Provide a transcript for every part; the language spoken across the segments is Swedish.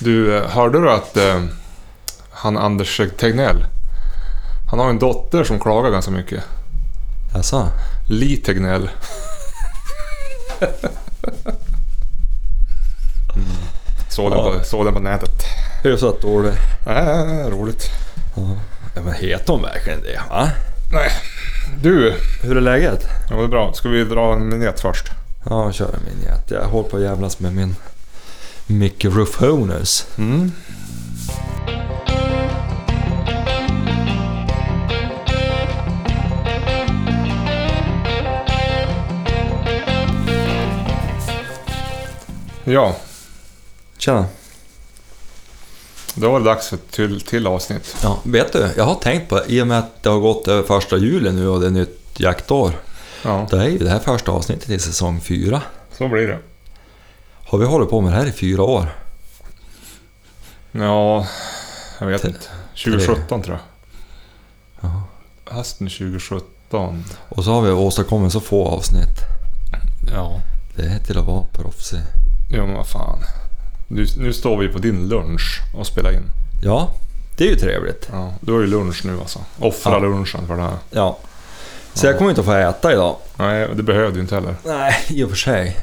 Du, eh, hörde du att eh, han Anders Tegnell, han har en dotter som klagar ganska mycket. Jaså? Li Tegnell. Såg, den Ja. på, såg den på nätet. Hyfsat dålig. Äh, roligt. Ja, men heter hon verkligen det? Va? Nej. Du, Hur är läget? ja, det är bra. Ska vi dra en vignett först? Ja, kör en vignett. Jag håller på att jävlas med min mikrofonus. Mm. Ja, Tjena. då var det dags för ett till, till avsnitt. Ja, vet du, jag har tänkt på i och med att det har gått över första juli nu och det är nytt jaktår. Ja, Det är ju det här första avsnittet i säsong fyra. så blir det. Har vi hållit på med det här i fyra år? Ja, jag vet inte. 2017 tror jag. Ja. Hösten 2017. Och så har vi åstadkommit så få avsnitt. Ja. Det är till att vara proffsig. Ja men vad fan. Nu, nu står vi på din lunch och spelar in. Ja, det är ju trevligt. Ja, du har ju lunch nu alltså. Offra Ja. lunchen för det här. Ja. Så jag kommer inte att få äta idag. Nej, det behövde du inte heller. Nej, i och för sig.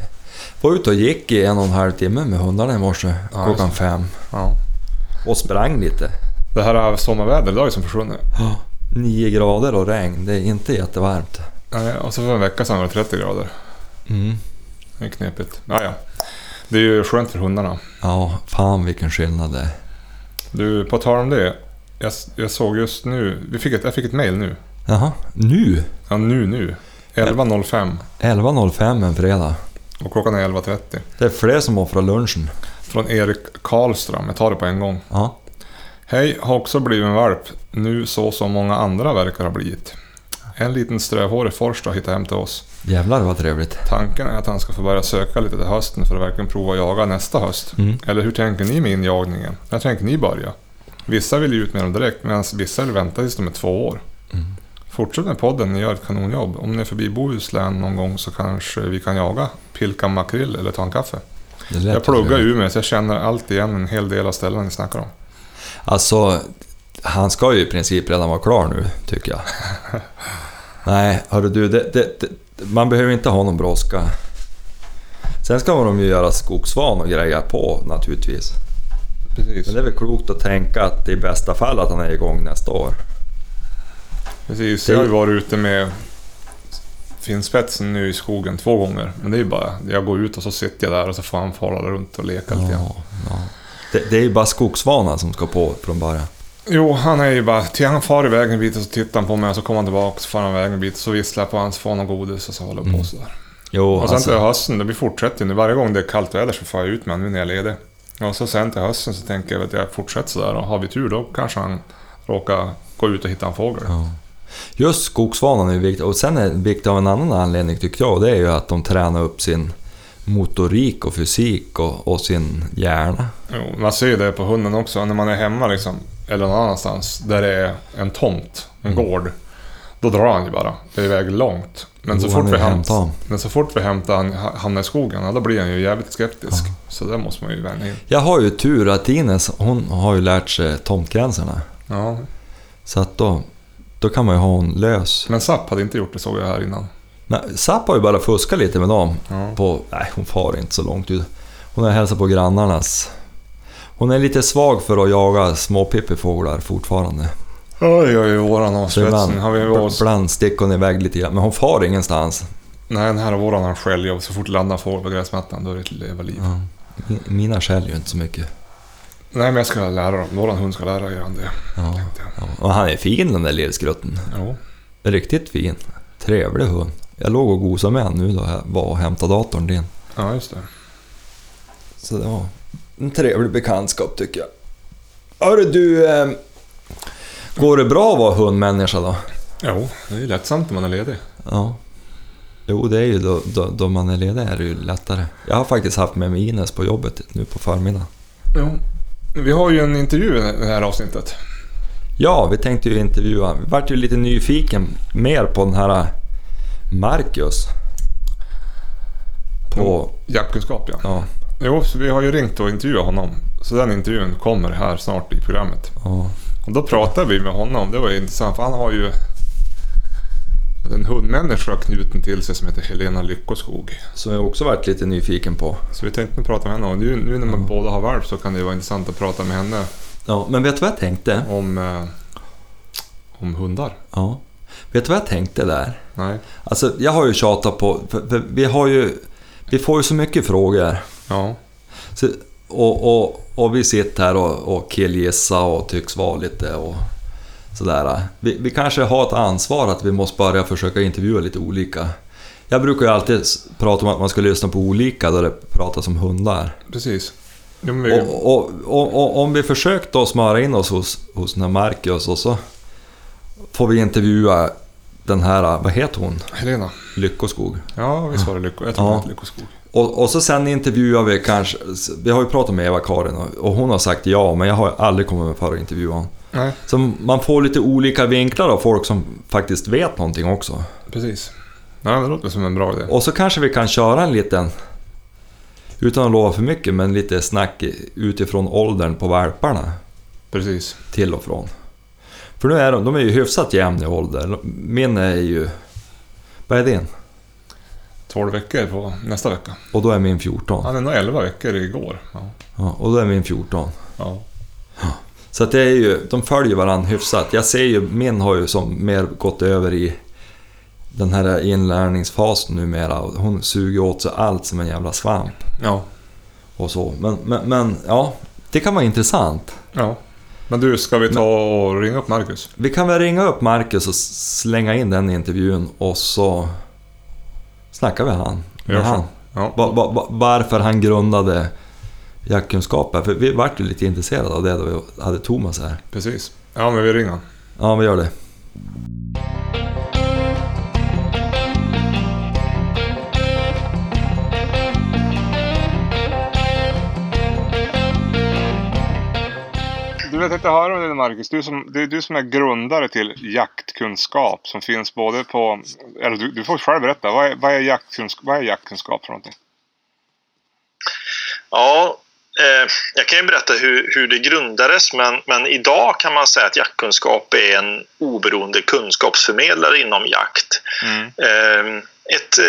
Var ute och gick i en och en halv timme med hundarna i morse Ja, klockan fem. Ja. Och sprang lite. Det här sommarvädret, ju som försvunnit. Ja, Nio grader och regn, det är inte jättevarmt. Nej, och så för en vecka sedan var det 30 grader. Mm. Det är knepigt. Ja, ja. Det är ju skönt för hundarna. Ja, fan vilken skillnad det är. Du, på tal om det. Jag, jag såg just nu, vi fick ett, jag fick ett mail nu. Jaha, nu? Ja, nu nu. 11.05 11.05 en fredag. Och klockan är 11.30. Det är fler som offrar lunchen. Från Erik Karlström, jag tar det på en gång. Ja. Hej, har också blivit en valp. Nu så som många andra verkar ha blivit. En liten strövhårig forst har hittat hem till oss. Jävlar vad trevligt. Tanken är att han ska få börja söka lite till hösten för att verkligen prova att jaga nästa höst. Mm. Eller hur tänker ni med injagningen? När tänker ni börja? Vissa vill ju ut med dem direkt medan vissa vill vänta tills de är två år. Mm. Fortsätt med podden, ni gör ett kanonjobb. Om ni är förbi Bohuslän någon gång så kanske vi kan jaga, pilka makrill eller ta en kaffe. Jag pluggar i. Umeå så jag känner allt igen en hel del av ställena ni snackar om. Alltså, han ska ju i princip redan vara klar nu, tycker jag. Nej, hörru du, det, det, det, man behöver inte ha någon brådska. Sen ska de ju göra skogsvan och grejer på naturligtvis. Precis. Men det är väl klokt att tänka att i bästa fall att han är igång nästa år. Precis, jag har ju varit ute med finspetsen nu i skogen två gånger. Men det är ju bara, jag går ut och så sitter jag där och så får han fara runt och leka lite grann. Ja, ja. Det, det är ju bara skogsvanan som ska på från början. Jo, han är ju bara, till han far iväg en bit och så tittar han på mig och så kommer han tillbaka så far han iväg en bit så visslar jag på hans får någon godis och så håller jag på Mm. sådär. Jo, Och sen alltså, till hösten, det blir fortsätter ju nu. Varje gång det är kallt väder så får jag ut med honom nu när jag är ledig. Och så sen till hösten så tänker jag att jag fortsätter sådär och har vi tur då kanske han råkar gå ut och hitta en fågel. ja. Just skogsvanan är ju viktigt. Och sen är det viktigt av en annan anledning tycker jag. och Det är ju att de tränar upp sin motorik och fysik och, och sin hjärna. Jo, man ser ju det på hunden också. När man är hemma liksom, eller någon annanstans, där det är en tomt, en Mm. gård. Då drar han ju bara. Det är iväg långt. Men, så fort vi är hämt, hämtad. men så fort vi hämtar han, hamnar i skogen, ja, då blir han ju jävligt skeptisk. Så det måste man ju vänja in. Jag har ju tur att Ines, hon har ju lärt sig tomtgränserna. Ja. Så att då, då kan man ju ha hon lös. Men Zapp hade inte gjort det såg jag här innan. Men Zapp har ju bara fuskat lite med dem. Ja. På, nej, hon far inte så långt ut. Hon har hälsat på grannarnas. Hon är lite svag för att jaga småpippifåglar fortfarande. Oj, oj, våran har Så ibland, spetsen. Har vi oss... ibland sticker hon iväg lite grann, men hon far ingenstans. Nej, den här våran har skälljobb. Så fort det landar fågel på gräsmattan, då är det ett leva liv. Ja. Mi- Mina skäller ju inte så mycket. Nej, men jag ska lära dem. Våran hund ska lära er det. Ja. Ja. Och han är fin den där lillskrutten. Jo. Riktigt fin. Trevlig hund. Jag låg och gosade med honom nu då jag var och hämtade datorn din. Ja, just det. Så det var en trevlig bekantskap tycker jag. Hörru du, eh, går det bra att vara hundmänniska då? Jo, det är ju lättsamt när man är ledig. Ja. Jo, det är ju då, då, då man är ledig är det ju lättare. Jag har faktiskt haft med mig Ines på jobbet nu på förmiddagen. Jo. Vi har ju en intervju i det här avsnittet. Ja, vi tänkte ju intervjua. Vi vart ju lite nyfiken mer på den här Marcus. På... Jaktkunskap, ja. Ja. Jo, så vi har ju ringt och intervjuat honom. Så den intervjun kommer här snart i programmet. Ja. Och då pratade vi med honom. Det var ju intressant för han har ju en hundmänniska knuten till sig som heter Helena Lyckoskog. Som jag också varit lite nyfiken på. Så vi tänkte prata med henne och nu, nu när man båda har valp så kan det vara intressant att prata med henne Ja, men vet du vad jag tänkte? om, eh, om hundar. Ja. Vet du vad jag tänkte där? Nej. Alltså, jag har ju tjatat på... För, för vi har ju... Vi får ju så mycket frågor. Ja. Så, och, och, och vi sitter här och, och killgissar och tycks vara lite och sådär. Vi, vi kanske har ett ansvar att vi måste börja försöka intervjua lite olika. Jag brukar ju alltid prata om att man ska lyssna på olika där det pratas om hundar. Precis. Vi, Och, och, och, om vi försökt då smöra in oss hos, hos den här Marcus och så får vi intervjua den här, vad heter hon? Helena. Lyckoskog. Ja, visst var det Lycko. Jag tror Ja. Lyckoskog. Och, och så sen intervjuar vi kanske, vi har ju pratat med Eva-Karin och, och hon har sagt ja, men jag har aldrig kommit med för att intervjua honom. Nej, Så man får lite olika vinklar av folk som faktiskt vet någonting också. precis. Ja, det låter som en bra idé. Och så kanske vi kan köra en liten, utan att lova för mycket, men lite snack utifrån åldern på valparna. Precis. till och från. För nu är de, de är ju hyfsat jämn i ålder. Min är ju... Vad är din? 12 veckor på nästa vecka. Och då är min 14. Han är nog 11 veckor igår. Ja. Ja, och då är min 14. ja. Så att det är ju, de följer varandra hyfsat. Jag ser ju, min har ju som mer gått över i den här inlärningsfasen numera. Hon suger åt sig allt som en jävla svamp Ja. och så. Men, men, men ja, det kan vara intressant. ja. Men du, ska vi ta och ringa upp Marcus? Vi kan väl ringa upp Marcus och slänga in den intervjun och så snackar vi han, med han. Ja. Va, va, va, varför han grundade jaktkunskaper. För vi vart ju lite intresserade av det då vi hade Thomas här. Precis. Ja, men vi ringer. Ja, vi gör det. Du vet inte höra om det Marcus. Du som, det är du som är grundare till jaktkunskap som finns både på... Eller du, du får själv berätta. Vad är, vad är, jaktkunskap, vad är jaktkunskap för någonting? Ja, eh, jag kan ju berätta hur, hur det grundades men, men idag kan man säga att jaktkunskap är en oberoende kunskapsförmedlare inom jakt. Mm. Eh, ett,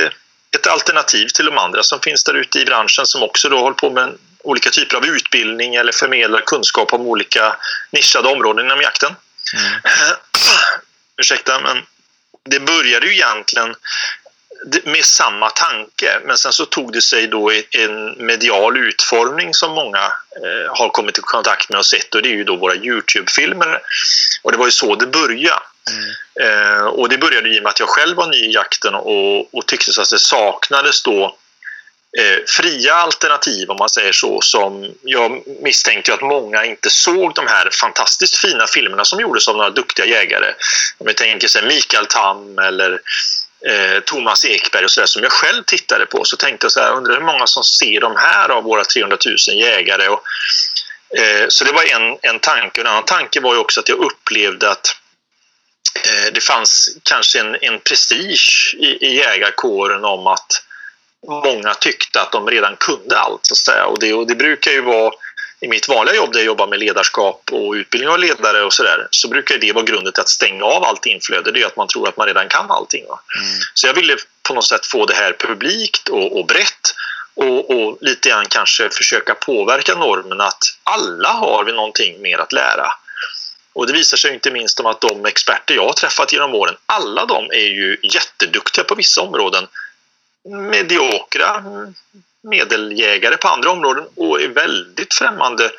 ett alternativ till de andra som finns där ute i branschen som också då håller på med olika typer av utbildning eller förmedlar kunskap om olika nischade områden inom jakten. Ursäkta, men det började ju egentligen med samma tanke men sen så tog det sig då en medial utformning som många eh, har kommit i kontakt med och sett och det är ju då våra Youtube-filmer. Och det var ju så det började. Eh, och det började i och med att jag själv var ny i jakten och, och tyckte så att det saknades då eh, fria alternativ om man säger så som jag misstänkte att många inte såg de här fantastiskt fina filmerna som gjordes av några duktiga jägare. Om jag tänker sig Mikael Tam eller eh, Thomas Ekberg och sådär som jag själv tittade på så tänkte jag så här, undrar hur många som ser de här av våra 300 000 jägare och, eh, så det var en, en tanke. En annan tanke var ju också att jag upplevde att eh, det fanns kanske en, en prestige i, i jägarkåren om att många tyckte att de redan kunde allt. Så att säga. Och, det, och det brukar ju vara i mitt vanliga jobb där jag jobbar med ledarskap och utbildning av ledare och sådär så brukar det vara grunden till att stänga av allt inflöde. Det är att man tror att man redan kan allting. Va? Så jag ville på något sätt få det här publikt och, och brett och, och lite grann kanske försöka påverka normen att alla har vi någonting mer att lära. Och det visar sig inte minst om att de experter jag har träffat genom åren, alla de är ju jätteduktiga på vissa områden. Mediokra medeljägare på andra områden och är väldigt främmande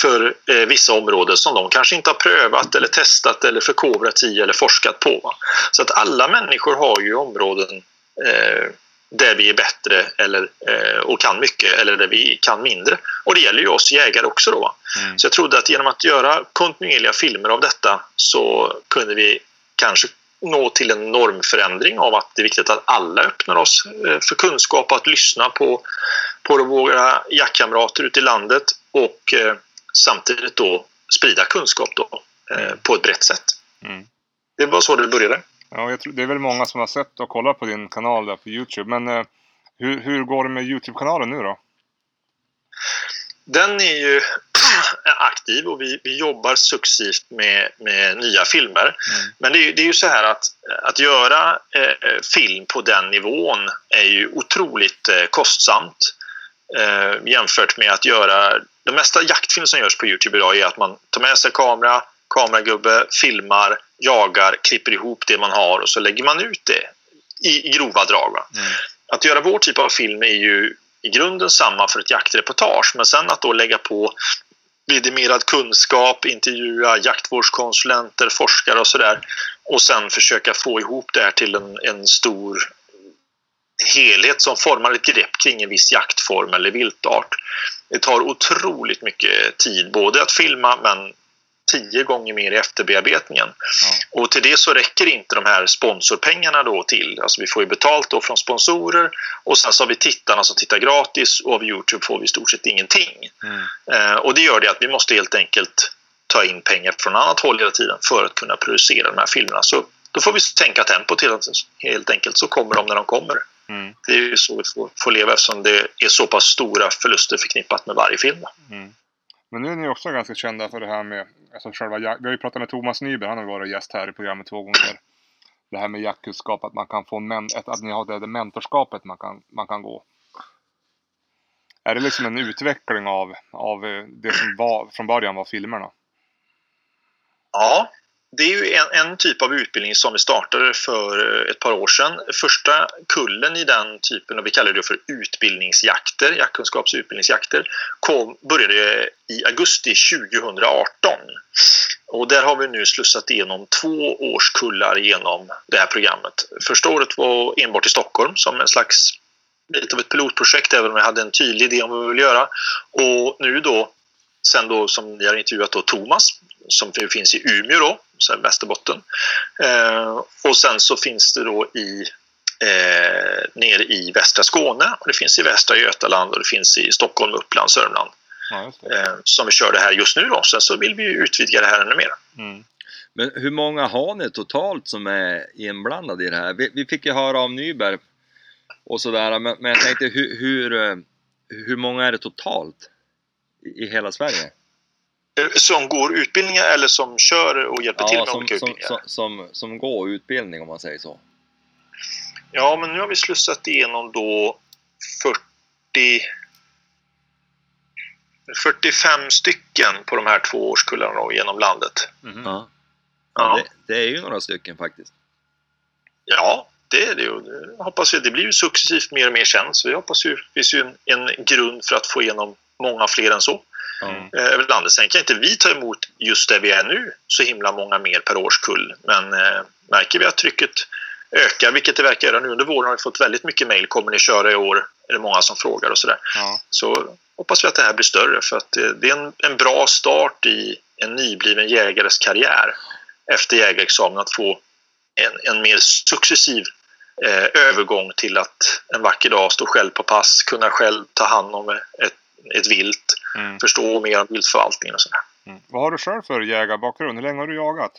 för eh, vissa områden som de kanske inte har prövat eller testat eller förkovrat i eller forskat på. Va? Så att alla människor har ju områden eh, där vi är bättre eller, eh, och kan mycket eller där vi kan mindre. Och det gäller ju oss jägare också då. Mm. Så jag trodde att genom att göra kontinuerliga filmer av detta så kunde vi kanske nå till en normförändring av att det är viktigt att alla öppnar oss eh, för kunskap och att lyssna på, på våra jaktkamrater ute i landet och eh, samtidigt då sprida kunskap då, eh, på ett brett sätt. Mm. Det var så det började. Ja, tror, det är väl många som har sett och kollat på din kanal där på Youtube. Men eh, hur, hur går det med Youtube-kanalen nu då? Den är ju aktiv och vi, vi jobbar successivt med, med nya filmer. Men det är, det är ju så här att, att göra eh, film på den nivån är ju otroligt eh, kostsamt eh, jämfört med att göra... De mesta jaktfilmer som görs på Youtube idag är att man tar med sig kamera, kameragubbe, filmar, jagar, klipper ihop det man har och så lägger man ut det i, i grova drag. Va? Att göra vår typ av film är ju i grunden samma för ett jaktreportage men sen att då lägga på vidimerad kunskap, intervjua jaktvårdskonsulenter, forskare och sådär och sen försöka få ihop det här till en, en stor helhet som formar ett grepp kring en viss jaktform eller viltart. Det tar otroligt mycket tid både att filma men tio gånger mer i efterbearbetningen. Ja. Och till det så räcker inte de här sponsorpengarna då till. Alltså vi får ju betalt då från sponsorer och sen så har vi tittarna som tittar gratis och av Youtube får vi i stort sett ingenting. Mm. Eh, och det gör det att vi måste helt enkelt ta in pengar från annat håll hela tiden för att kunna producera de här filmerna. Så då får vi tänka tempot helt enkelt så kommer de när de kommer. Mm. Det är ju så vi får, får leva eftersom det är så pass stora förluster förknippat med varje film. Mm. Men nu är ni också ganska kända för det här med alltså själva jak- Vi har ju pratat med Thomas Nyberg, han har varit gäst här i programmet två gånger. Det här med jaktkunskap, att man kan få men- ett, att ni har det, mentorskapet man kan, man kan gå. Är det liksom en utveckling av, av eh, det som var, från början var filmerna? Ja, det är ju en, en typ av utbildning som vi startade för eh, ett par år sedan. Första kullen i den typen, och vi kallar det för utbildningsjakter, jaktkunskaps och utbildningsjakter, kom, började i augusti 2018. Och där har vi nu slussat igenom två årskullar genom det här programmet. Första året var enbart i Stockholm som en slags lite av ett pilotprojekt även om jag hade en tydlig idé om vad vi vill göra. Och nu då, sen då som ni har intervjuat då Thomas som finns i Umeå då, så Västerbotten. Eh, och sen så finns det då i eh, nere i västra Skåne och det finns i västra Götaland och det finns i Stockholm, Uppland, Sörmland Ja, eh, som vi kör det här just nu då. Sen så vill vi ju utvidga det här ännu mer. Mm. Men hur många har ni totalt som är inblandade i det här? Vi, vi fick ju höra om Nyberg och sådär, men, men jag tänkte hur, hur, eh, hur många är det totalt i, hela Sverige? Eh, Som går utbildningar eller som kör och hjälper till med som, olika utbildningar? som, som, som går utbildning om man säger så. Ja, men nu har vi slussat igenom då 40 45 stycken på de här två årskullarna då, genom landet. Mhm. Ja. Ja, Det, det är ju några stycken faktiskt. ja det är det ju. Det hoppas vi. Det blir ju successivt mer och mer känt. Så vi hoppas ju det finns ju en, en grund för att få igenom många fler än så. Mm. eh, över landet. Sen kan inte vi ta emot just där vi är nu så himla många mer per årskull. Men eh, märker vi att trycket ökar, vilket det verkar göra nu under våren, har vi fått väldigt mycket mejl. Kommer ni köra i år? Är det många som frågar och sådär. Ja. så hoppas vi att det här blir större för att det, det är en, en bra start i en nybliven jägares karriär efter jägarexamen att få en, en mer successiv eh, övergång till att en vacker dag stå själv på pass, kunna själv ta hand om ett, ett vilt, Mm. förstå mer om viltförvaltningen och sådär. Mm. Vad har du själv för jägarbakgrund? Hur länge har du jagat?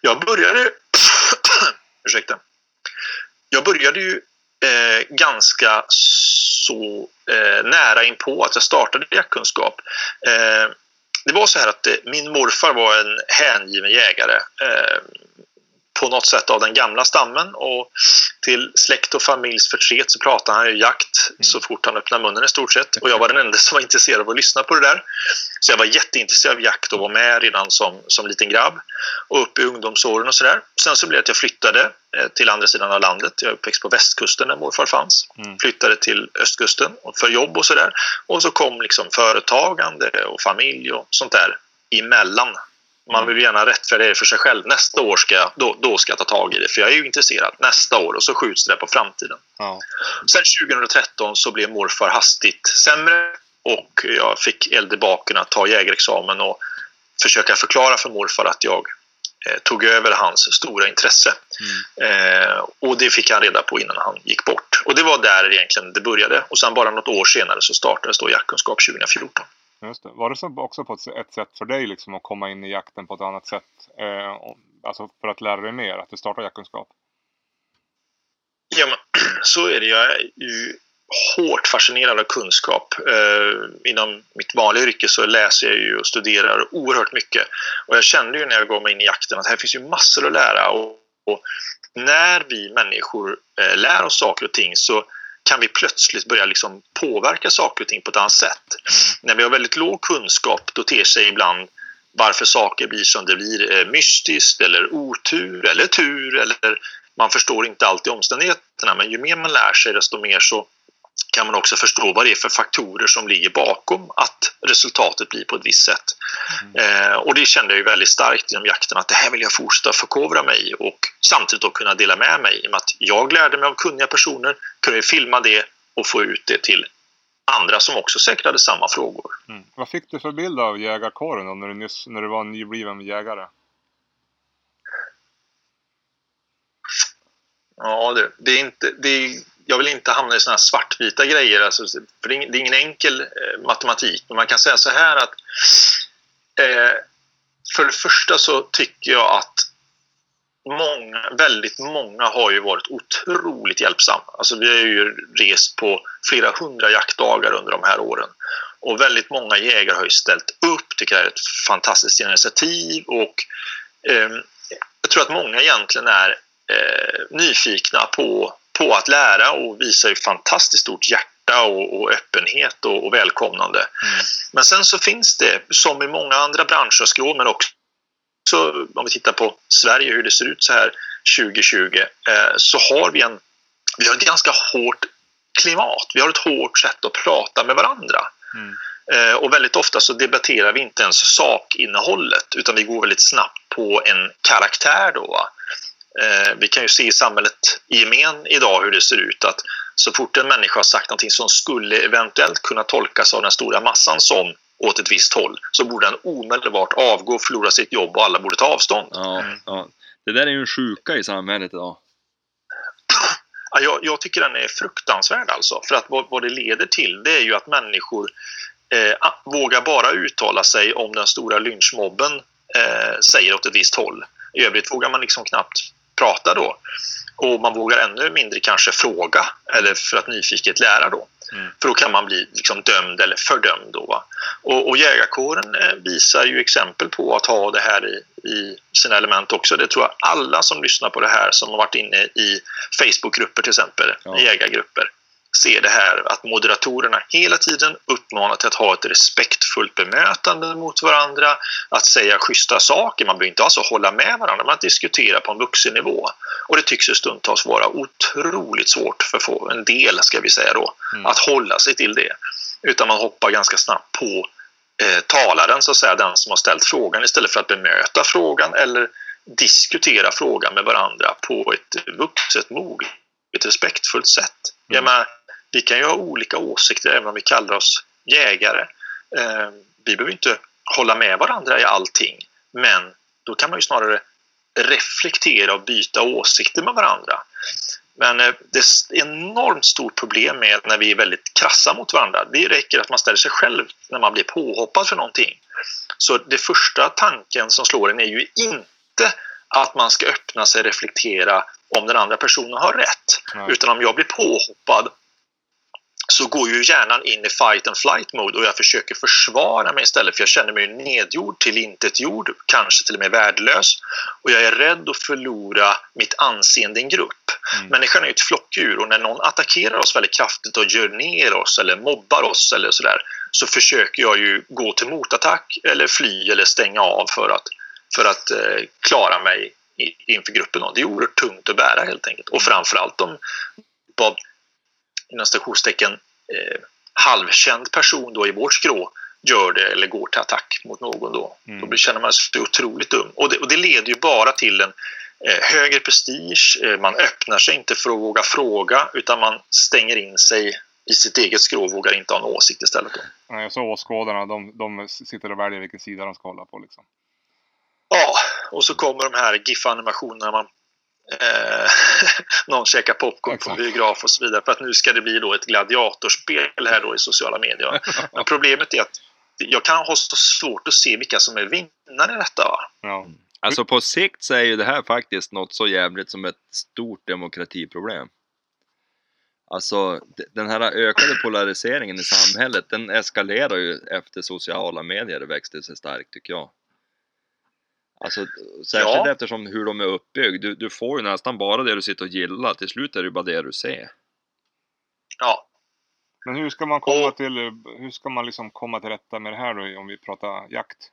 Jag började... ursäkta. Jag började ju eh, ganska så eh, nära in på att jag startade jaktkunskap. Eh, det var så här att eh, min morfar var en hängiven jägare eh, på något sätt av den gamla stammen och till släkt och familjs förtret så pratade han ju jakt så fort han öppnade munnen i stort sett och jag var den enda som var intresserad av att lyssna på det där. Så jag var jätteintresserad av jakt och var med redan som, som liten grabb och upp i ungdomsåren och sådär. Sen så blev det att jag flyttade eh, till andra sidan av landet. Jag är uppväxt på västkusten där morfar fanns. Mm. Flyttade till östkusten för jobb och sådär. Och så kom liksom företagande och familj och sånt där emellan. Man vill gärna rättfärdiga det för sig själv. Nästa år ska jag, då, då ska jag ta tag i det, för jag är ju intresserad. Nästa år och så skjuts det på framtiden. Ja. Sen 2013 så blev morfar hastigt sämre och jag fick eld i baken att ta jägarexamen och försöka förklara för morfar att jag eh, tog över hans stora intresse. Eh, och det fick han reda på innan han gick bort. Och det var där egentligen det började. Och sen bara något år senare så startades då jaktkunskap 2014. Just det. Var det så också på ett, sätt för dig liksom att komma in i jakten på ett annat sätt? Eh, alltså för att lära dig mer, att du startar jaktkunskap? Ja, men, så är det. Jag är ju hårt fascinerad av kunskap. Eh, inom mitt vanliga yrke så läser jag ju och studerar oerhört mycket. Och jag kände ju när jag gav mig in i jakten att här finns ju massor att lära. Och, och när vi människor eh, lär oss saker och ting så kan vi plötsligt börja liksom påverka saker och ting på ett annat sätt. Mm. När vi har väldigt låg kunskap då ter sig ibland varför saker blir som det blir eh, mystiskt eller otur eller tur eller man förstår inte alltid omständigheterna men ju mer man lär sig desto mer så kan man också förstå vad det är för faktorer som ligger bakom att resultatet blir på ett visst sätt. Mm. Eh, och det kände jag ju väldigt starkt inom jakten att det här vill jag fortsätta förkovra mig och samtidigt då kunna dela med mig i och med att jag lärde mig av kunniga personer, kunde filma det och få ut det till andra som också säkert hade samma frågor. Mm. Vad fick du för bild av jägarkåren då, när, du nyss, när du var nybliven jägare? Ja, det, det, är inte, det är jag vill inte hamna i såna här svartvita grejer, alltså, för det är ingen enkel eh, matematik. Men man kan säga så här att eh, för det första så tycker jag att många, väldigt många har ju varit otroligt hjälpsamma. Alltså vi har ju rest på flera hundra jaktdagar under de här åren. Och väldigt många jägare har ju ställt upp, tycker jag är ett fantastiskt initiativ och eh, jag tror att många egentligen är eh, nyfikna på på att lära och visar ju fantastiskt stort hjärta och, och öppenhet och, och välkomnande. Mm. Men sen så finns det, som i många andra branscher, skrå, men också om vi tittar på Sverige, hur det ser ut så här 2020, eh, så har vi, en, vi har ett ganska hårt klimat. Vi har ett hårt sätt att prata med varandra. Mm. Eh, och väldigt ofta så debatterar vi inte ens sakinnehållet utan vi går väldigt snabbt på en karaktär. Då, Eh, vi kan ju se i samhället i gemen idag hur det ser ut att så fort en människa har sagt någonting som skulle eventuellt kunna tolkas av den stora massan som åt ett visst håll så borde den omedelbart avgå, förlora sitt jobb och alla borde ta avstånd. Ja, ja. Det där är ju en sjuka i samhället idag. Ja, jag, jag, tycker den är fruktansvärd alltså. För att vad, vad det leder till det är ju att människor eh, vågar bara uttala sig om den stora lynchmobben eh, säger åt ett visst håll. I övrigt vågar man liksom knappt prata då. Och man vågar ännu mindre kanske fråga eller för att nyfiket lära då. Mm. För då kan man bli liksom dömd eller fördömd. Då, Och, och jägarkåren eh, visar ju exempel på att ha det här i, i sina element också. Det tror jag alla som lyssnar på det här som har varit inne i Facebookgrupper till exempel, ja. jägargrupper, ser det här att moderatorerna hela tiden uppmanar till att ha ett respektfullt bemötande mot varandra, att säga schyssta saker. Man behöver inte alltså hålla med varandra, men att diskutera på en vuxennivå. Och det tycks ju stundtals vara otroligt svårt för en del, ska vi säga då, mm. att hålla sig till det. Utan man hoppar ganska snabbt på eh, talaren, så att säga, den som har ställt frågan istället för att bemöta frågan eller diskutera frågan med varandra på ett vuxet, moget, respektfullt sätt. Mm. Jag menar, vi kan ju ha olika åsikter även om vi kallar oss jägare. Eh, vi behöver inte hålla med varandra i allting, men då kan man ju snarare reflektera och byta åsikter med varandra. Men eh, det är ett enormt stort problem med när vi är väldigt krassa mot varandra. Det räcker att man ställer sig själv när man blir påhoppad för någonting. Så det första tanken som slår en är ju inte att man ska öppna sig och reflektera om den andra personen har rätt. Nej. Utan om jag blir påhoppad så går ju hjärnan in i fight and flight mode och jag försöker försvara mig istället för jag känner mig nedgjord, tillintetgjord, kanske till och med värdelös och jag är rädd att förlora mitt anseende i en grupp. Mm. Människan är ju ett flockdjur och när någon attackerar oss väldigt kraftigt och gör ner oss eller mobbar oss eller sådär så försöker jag ju gå till motattack eller fly eller stänga av för att, för att eh, klara mig inför gruppen. Det är oerhört tungt att bära helt enkelt och framförallt om vad inom stationstecken eh, halvkänd person då i vårt skrå gör det eller går till attack mot någon då. Mm. Då känner man sig otroligt dum. Och det, och det leder ju bara till en eh, högre prestige, eh, man öppnar sig inte för att våga fråga utan man stänger in sig i sitt eget skrå och vågar inte ha en åsikt istället. Då. Nej, så åskådarna, de, de sitter och väljer vilken sida de ska hålla på liksom. Ja, och så kommer de här GIF-animationerna man eh, någon käkar popcorn Exakt. på biograf och så vidare. För att nu ska det bli då ett gladiatorspel här då i sociala medier. Men problemet är att jag kan ha så svårt att se vilka som är vinnare i detta. Ja. Alltså på sikt så är ju det här faktiskt något så jävligt som ett stort demokratiproblem. Alltså den här ökade polariseringen i samhället den eskalerar ju efter sociala medier växte sig starkt tycker jag. Alltså särskilt Ja. eftersom hur de är uppbyggda. Du, du får ju nästan bara det du sitter och gillar. Till slut är det ju bara det du ser. Ja, Men hur ska man komma Och- till, hur ska man liksom komma till rätta med det här då om vi pratar jakt?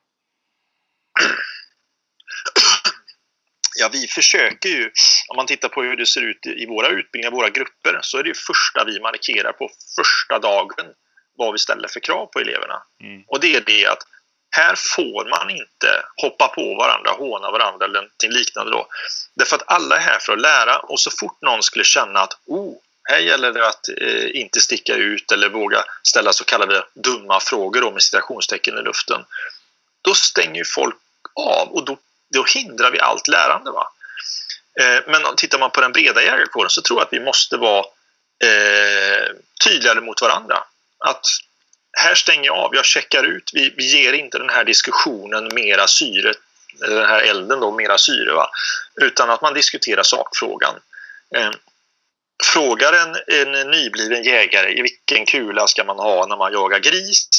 Ja, vi försöker ju, om man tittar på hur det ser ut i våra utbildningar, våra grupper, så är det ju första vi markerar på första dagen vad vi ställer för krav på eleverna. Mm. Och det är det att här får man inte hoppa på varandra, håna varandra eller någonting liknande då. Därför att alla är här för att lära och så fort någon skulle känna att oh, här gäller det att eh, inte sticka ut eller våga ställa så kallade dumma frågor då, med citationstecken i luften. Då stänger ju folk av och då, då hindrar vi allt lärande. Va? Eh, men tittar man på den breda jägarkåren så tror jag att vi måste vara eh, tydligare mot varandra. Att här stänger jag av, jag checkar ut, vi, vi ger inte den här diskussionen mera syre, eller den här elden då, mera syre. Va? Utan att man diskuterar sakfrågan. Eh, frågar en, en nybliven jägare vilken kula ska man ha när man jagar gris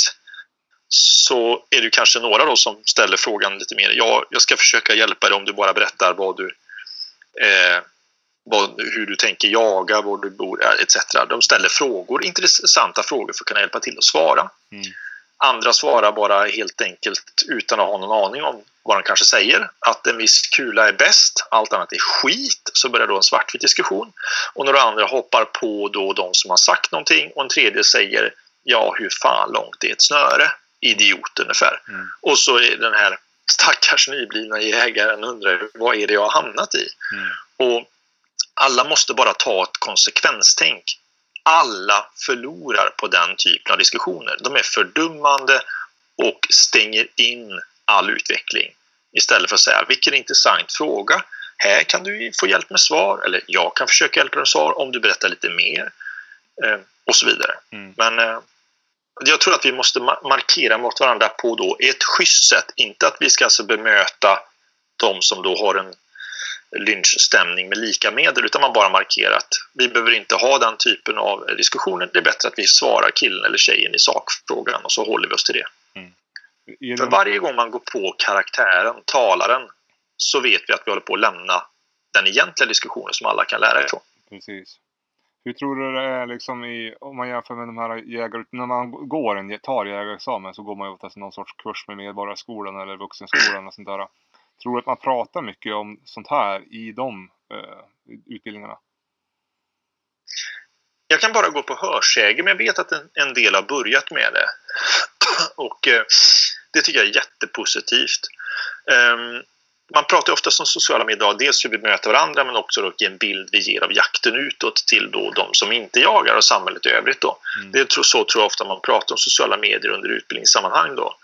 så är det kanske några då som ställer frågan lite mer. Ja, jag ska försöka hjälpa dig om du bara berättar vad du, eh, vad, hur du tänker jaga, var du bor etc. De ställer frågor, intressanta frågor för att kunna hjälpa till att svara. Mm. Andra svarar bara helt enkelt utan att ha någon aning om vad de kanske säger. Att en viss kula är bäst, allt annat är skit. Så börjar då en svartvit diskussion. Och några andra hoppar på då de som har sagt någonting och en tredje säger ja, hur fan långt är ett snöre? Idiot ungefär. Mm. Och så är den här stackars nyblivna jägaren undrar vad är det jag har hamnat i? Mm. Och alla måste bara ta ett konsekvenstänk. Alla förlorar på den typen av diskussioner. De är fördummande och stänger in all utveckling. Istället för att säga vilken intressant fråga. Här kan du få hjälp med svar eller jag kan försöka hjälpa dig med svar om du berättar lite mer. Eh, och så vidare. Mm. Men eh, jag tror att vi måste ma- markera mot varandra på då ett schysst sätt. Inte att vi ska alltså bemöta de som då har en lynchstämning med lika medel utan man bara markerar att vi behöver inte ha den typen av diskussioner. Det är bättre att vi svarar killen eller tjejen i sakfrågan och så håller vi oss till det. I För den, varje gång man går på karaktären, talaren, så vet vi att vi håller på att lämna den egentliga diskussionen som alla kan lära ifrån. precis. Hur tror du det är liksom i, om man jämför med de här jägar... När man går en, tar jägarexamen så går man ju oftast någon sorts kurs med Medborgarskolan eller Vuxenskolan och sånt där. Tror du att man pratar mycket om sånt här i de eh, utbildningarna? Jag kan bara gå på hörsägen, men jag vet att en, en del har börjat med det. Och eh, det tycker jag är jättepositivt. Ehm, man pratar ofta om sociala medier, dels hur vi möter varandra men också då vilken bild vi ger av jakten utåt till då de som inte jagar och samhället i övrigt. Då. Mm. Det är så tror jag ofta man pratar om sociala medier under utbildningssammanhang. Då.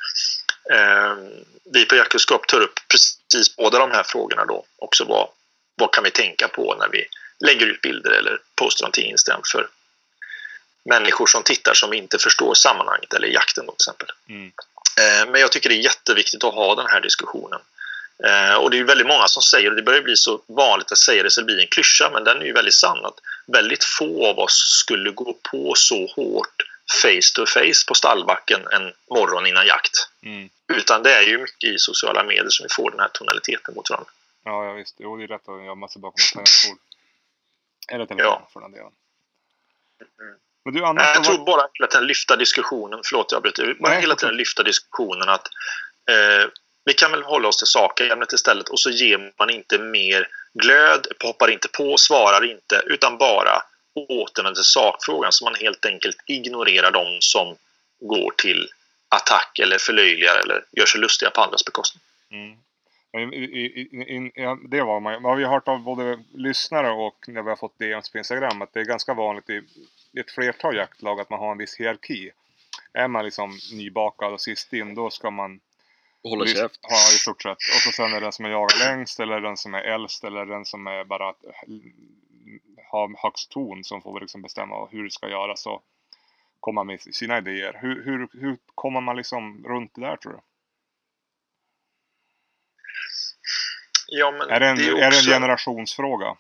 Ehm, vi på Jaktkunskap tar upp precis båda de här frågorna då. Också vad, vad kan vi tänka på när vi lägger ut bilder eller postar någonting instämt för människor som tittar som inte förstår sammanhanget eller jakten då, till exempel. Mm. Eh, Men jag tycker det är jätteviktigt att ha den här diskussionen. Eh, Och det är väldigt många som säger, och det börjar bli så vanligt att säga det så det blir en klyscha, men den är ju väldigt sann att väldigt få av oss skulle gå på så hårt face to face på stallbacken en morgon innan jakt. Mm. Utan det är ju mycket i sociala medier som vi får den här tonaliteten mot varandra. Ja, ja visst. Jo, det är rätt att gömma sig bakom ett tangentbord. Eller telefon Ja. för den delen. Mm. Men du, annars jag så tror var... bara hela tiden lyfta diskussionen, förlåt jag avbryter, bara Nej, hela tiden lyfta diskussionen att eh, vi kan väl hålla oss till sakämnet istället och så ger man inte mer glöd, hoppar inte på, svarar inte utan bara återvänder till sakfrågan så man helt enkelt ignorerar de som går till attack eller förlöjligar eller gör sig lustiga på andras bekostnad. Mm. I, i, i, det var man Man har ju hört av både lyssnare och när vi har fått DMs på Instagram att det är ganska vanligt i, i ett flertal jaktlag att man har en viss hierarki. Är man liksom nybakad och sist in då ska man Hålla Visst, käft. Ja, i stort sett. Och så sen är det den som är jagar längst eller den som är äldst eller den som är bara att ha högst ton som får liksom bestämma hur det ska göras och komma med sina idéer. Hur, hur, hur kommer man liksom runt det där tror du? Ja, men Är det en, ju är det en också- generationsfråga?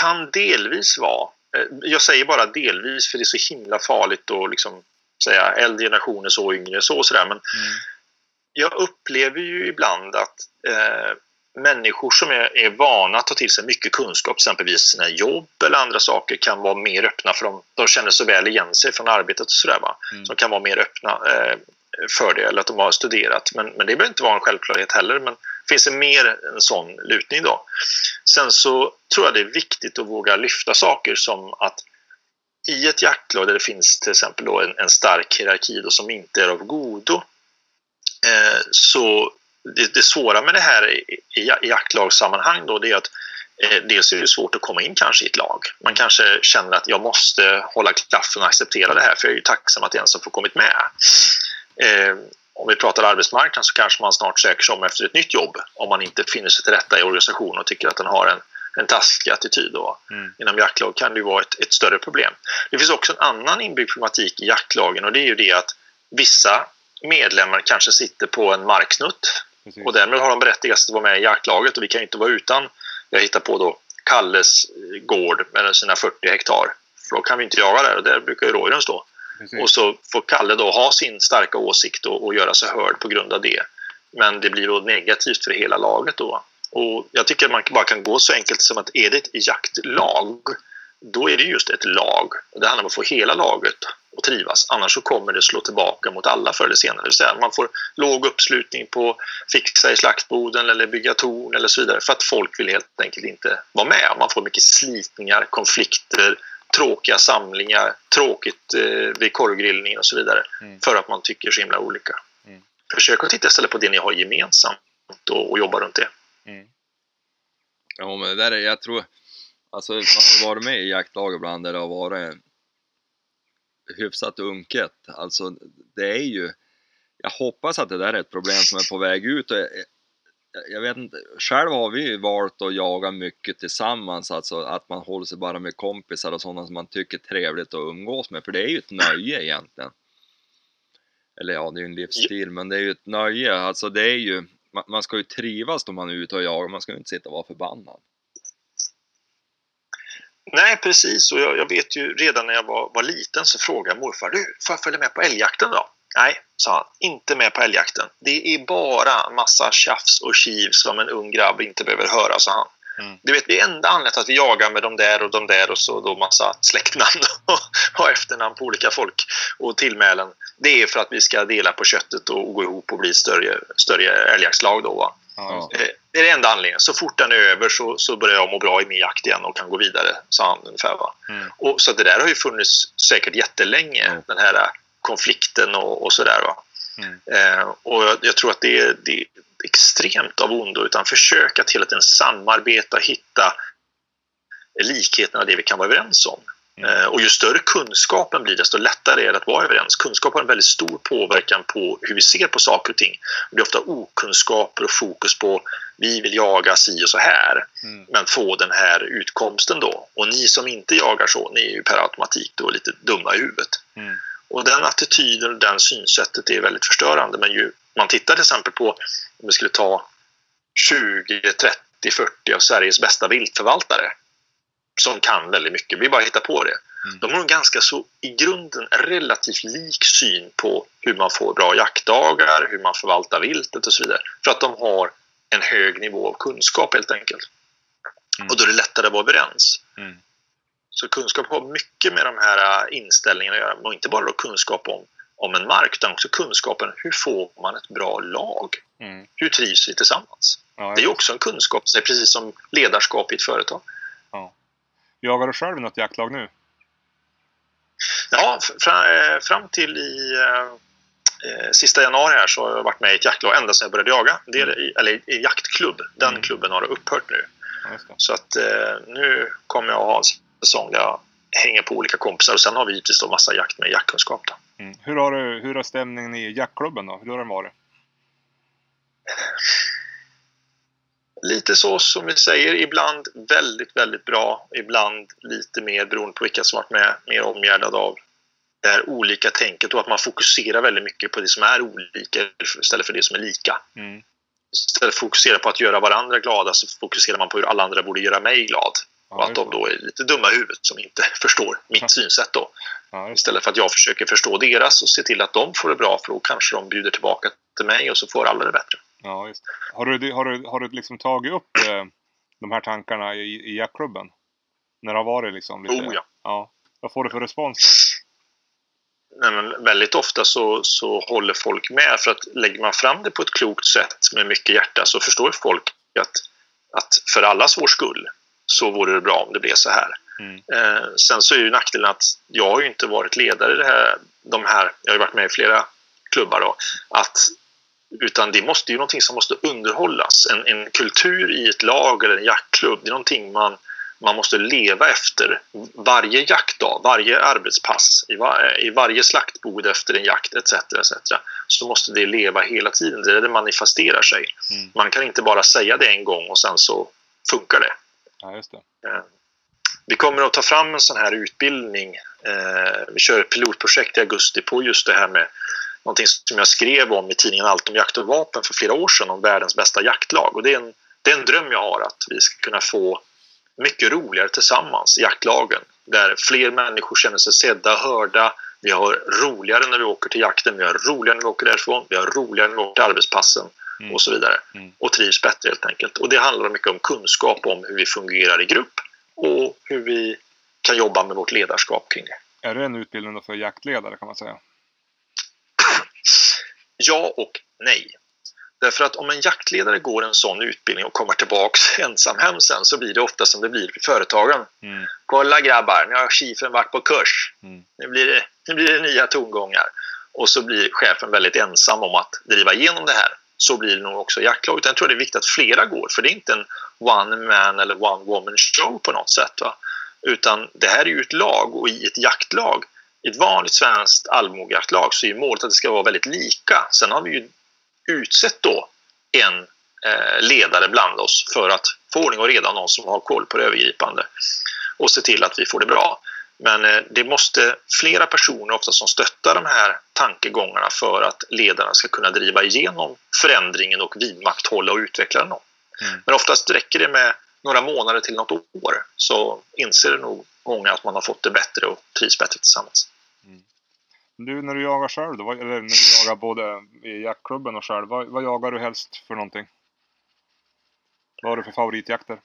kan delvis vara. Eh, jag säger bara delvis för det är så himla farligt att liksom säga äldre generationer så, yngre så och sådär. Men Mm. jag upplever ju ibland att eh, människor som är, är vana att ta till sig mycket kunskap, exempelvis sina jobb eller andra saker, kan vara mer öppna för dem. De känner så väl igen sig från arbetet och sådär. Va? Mm. Som kan vara mer öppna eh, för det eller att de har studerat. Men, men det behöver inte vara en självklarhet heller. Men finns det mer en sån lutning då? Sen så tror jag det är viktigt att våga lyfta saker som att i ett jaktlag där det finns till exempel då en, en stark hierarki då som inte är av godo eh, så det, det svåra med det här i, i, jaktlagssammanhang då det är att eh, dels är det svårt att komma in kanske i ett lag. Man kanske känner att jag måste hålla klaffen och acceptera det här för jag är ju tacksam att jag ens som får kommit med. Eh, om vi pratar arbetsmarknad så kanske man snart söker sig om efter ett nytt jobb om man inte finner sig till rätta i organisationen och tycker att den har en, en taskig attityd. Då. Mm. Inom jaktlag kan det vara ett, ett större problem. Det finns också en annan inbyggd problematik i jaktlagen och det är ju det att vissa medlemmar kanske sitter på en marksnutt Precis. och därmed har de berättigat att vara med i jaktlaget och vi kan inte vara utan, jag hittar på då, Kalles eh, gård med sina 40 hektar. För då kan vi inte jaga där och där brukar ju rådjuren stå. Precis. Och så får Kalle då ha sin starka åsikt och, och göra sig hörd på grund av det. Men det blir då negativt för hela laget då. Och jag tycker att man bara kan gå så enkelt som att är det ett jaktlag, då är det just ett lag. Det handlar om att få hela laget att trivas. Annars så kommer det slå tillbaka mot alla förr eller senare. Det vill säga man får låg uppslutning på fixa i slaktboden eller bygga torn eller så vidare. För att folk vill helt enkelt inte vara med. Man får mycket slitningar, konflikter, tråkiga samlingar, tråkigt eh, vid korvgrillningen och så vidare. Mm. För att man tycker så himla olika. Mm. Försök att titta istället på det ni har gemensamt och, och jobba runt det. Mm. Ja, men det där är, jag tror, alltså man har ju varit med i jaktlag ibland där det har varit hyfsat unket. Alltså det är ju, jag hoppas att det där är ett problem som är på väg ut. Och eh, jag- jag vet inte, själv har vi ju valt att jaga mycket tillsammans, alltså att man håller sig bara med kompisar och sådana som man tycker är trevligt att umgås med, för det är ju ett nöje egentligen. Eller ja, det är ju en livsstil, men det är ju ett nöje. Alltså det är ju, man, man ska ju trivas då man är ute och jagar, man ska ju inte sitta och vara förbannad. Nej, precis. Och jag, jag vet ju redan när jag var, var liten så frågade morfar du, får jag följa med på älgjakten då? Nej, sa han. Inte med på älgjakten. Det är bara massa tjafs och kiv som en ung grabb inte behöver höra, sa han. Mm. Du vet, det enda anledningen till att vi jagar med de där och de där och så då massa släktnamn och, och efternamn på olika folk och tillmälen. Det är för att vi ska dela på köttet och gå ihop och bli större, större älgjaktslag då. Va? Just det. Är det enda anledningen. Så fort den är över så, så börjar jag må bra i min jakt igen och kan gå vidare, sa han ungefär. Va? Mm. Och, så det där har ju funnits säkert jättelänge, Mm. den här konflikten och, och sådär. Mm. Eh, och jag, jag tror att det är, det extremt av ondo, utan försök att hela tiden samarbeta, hitta likheterna det vi kan vara överens om. Mm. Eh, och ju större kunskapen blir, desto lättare är det att vara överens. Kunskap har en väldigt stor påverkan på hur vi ser på saker och ting. Det är ofta okunskaper och fokus på vi vill jaga si och så här, Mm. men få den här utkomsten då. Och ni som inte jagar så, ni är ju per automatik då lite dumma i huvudet. Mm. Och den attityden och den synsättet är väldigt förstörande. Men ju man tittar till exempel på, om vi skulle ta 20, 30, 40 av Sveriges bästa viltförvaltare som kan väldigt mycket, vi bara hittar på det. Mm. De har en ganska så i grunden relativt lik syn på hur man får bra jaktdagar, hur man förvaltar viltet och så vidare. För att de har en hög nivå av kunskap helt enkelt. Mm. Och då är det lättare att vara överens. Mm. Så kunskap har mycket med de här äh, inställningarna att göra. Och inte bara kunskap om, om en mark, utan också kunskapen hur får man ett bra lag? Mm. Hur trivs vi tillsammans? Ja, Det är också en kunskap, det är precis som ledarskap i ett företag. Jagar du själv något jaktlag nu? Ja, fram, eh, fram till i eh, eh, sista januari här så har jag varit med i ett jaktlag ända sedan jag började jaga. Det är, i- eller i jaktklubb. Den Mm. klubben har upphört nu. Ja. Så att eh, nu kommer jag att ha en säsong där jag hänger på olika kompisar och sen har vi givetvis då massa jakt med jaktkunskap. Då. Mm. Hur, har du, hur har stämningen i jaktklubben då? Hur har den varit? Lite så som vi säger, ibland väldigt, väldigt bra. Ibland lite mer beroende på vilka som varit med, mer omgärdad av det här olika tänket och att man fokuserar väldigt mycket på det som är olika istället för det som är lika. Mm. Istället för att fokusera på att göra varandra glada så fokuserar man på hur alla andra borde göra mig glad. Och att de då är lite dumma i huvudet som inte förstår mitt synsätt då. Istället för att jag försöker förstå deras och se till att de får det bra för då kanske de bjuder tillbaka till mig och så får alla det bättre. ja, just. Har du, har du, har du liksom tagit upp eh, de här tankarna i, i jaktklubben? När det har varit liksom lite... Oh ja. ja. Vad får du för respons? Nej, men väldigt ofta så, så håller folk med för att lägger man fram det på ett klokt sätt med mycket hjärta så förstår folk att, att för allas vår skull så vore det bra om det blev så här. Mm. Eh, sen så är ju nackdelen att jag har ju inte varit ledare i det här, de här, jag har ju varit med i flera klubbar då, att utan det måste ju någonting som måste underhållas. En, en kultur i ett lag eller en jaktklubb, det är någonting man, man måste leva efter varje jaktdag, varje arbetspass, i, var, i varje slaktbod efter en jakt etc. etc. Så måste det leva hela tiden, det är det manifesterar sig. Mm. Man kan inte bara säga det en gång och sen så funkar det. Ja, just det. Eh, vi kommer att ta fram en sån här utbildning. Eh, vi kör ett pilotprojekt i augusti på just det här med någonting som jag skrev om i tidningen Allt om jakt och vapen för flera år sedan om världens bästa jaktlag. Och det är en, det är en dröm jag har att vi ska kunna få mycket roligare tillsammans i jaktlagen där fler människor känner sig sedda, hörda. Vi har roligare när vi åker till jakten, vi har roligare när vi åker därifrån, vi har roligare när vi åker till arbetspassen och så vidare. Mm. Och trivs bättre helt enkelt. Och det handlar mycket om kunskap om hur vi fungerar i grupp och hur vi kan jobba med vårt ledarskap kring det. Är det en utbildning för jaktledare kan man säga? Ja och nej. Därför att om en jaktledare går en sån utbildning och kommer tillbaks ensam hem sen så blir det ofta som det blir i företagen. Mm. Kolla grabbar, nu har chefen varit på kurs. Mm. Nu blir, det, nu blir det nya tongångar. Och så blir chefen väldigt ensam om att driva igenom det här. Så blir det nog också i jaktlaget. Jag tror det är viktigt att flera går, för det är inte en one man eller one woman show på något sätt. Va? Utan det här är ju ett lag och i ett jaktlag, i ett vanligt svenskt allmogejaktlag så är ju målet att det ska vara väldigt lika. Sen har vi ju utsett då en eh, ledare bland oss för att få ordning och reda, någon som har koll på det övergripande och se till att vi får det bra. Men eh, det måste flera personer ofta som stöttar de här tankegångarna för att ledarna ska kunna driva igenom förändringen och vidmakthålla och utveckla den. Mm. Men oftast räcker det med några månader till något år så inser nog många att man har fått det bättre och trivs bättre tillsammans. Du, när du jagar själv då, eller när du jagar både i jaktklubben och själv, vad, vad jagar du helst för någonting? Vad har du för favoritjakter?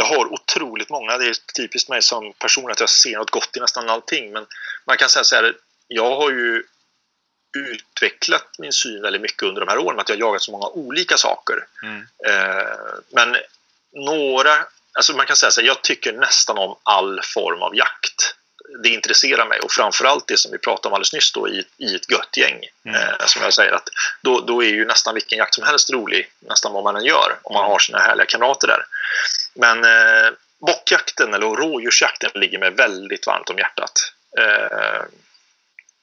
Jag har otroligt många. Det är typiskt mig som person att jag ser något gott i nästan allting. Men man kan säga så här, jag har ju utvecklat min syn väldigt mycket under de här åren att jag har jagat så många olika saker. Mm. Eh, men några, alltså man kan säga så här, jag tycker nästan om all form av jakt. Det intresserar mig och framförallt det som vi pratade om alldeles nyss då i, i ett gött gäng. Mm. Eh, som jag säger att då, då är ju nästan vilken jakt som helst rolig, nästan vad man än gör, om man har sina härliga kamrater där. Men eh, bockjakten eller rådjursjakten ligger mig väldigt varmt om hjärtat. Eh,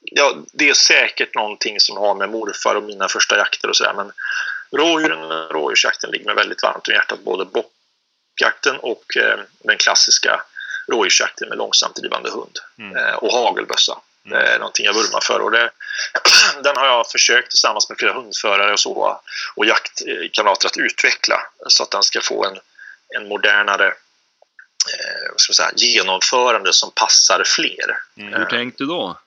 ja, det är säkert någonting som har med morfar och mina första jakter och sådär men rådjuren och rådjursjakten ligger mig väldigt varmt om hjärtat. Både bockjakten och eh, den klassiska rådjursjakten med långsamt drivande hund Mm. eh, och hagelbössa. Det är någonting jag vurmar för. Och det, den har jag försökt tillsammans med flera hundförare och, så, och jaktkamrater att utveckla så att den ska få en, en modernare eh, ska säga, genomförande som passar fler. Mm. Hur tänkte du då?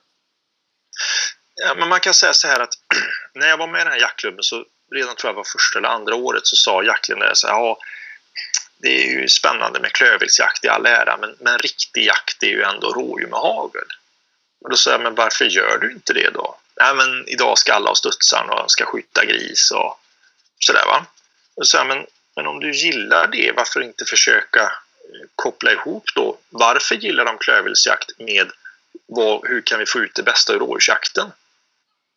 Ja, men man kan säga så här att när jag var med i den här jaktklubben så redan tror jag var första eller andra året så sa jaktledaren så här, ja, det är ju spännande med klövviltsjakt i all ära men, men riktig jakt är ju ändå rådjur med hagel. Och då sa jag, men varför gör du inte det då? Nej, men idag ska alla ha studsaren och ska skjuta gris och sådär va. Och så sa jag, men, men om du gillar det, varför inte försöka eh, koppla ihop då, varför gillar de klövviltsjakt med vad, hur kan vi få ut det bästa ur rådjursjakten?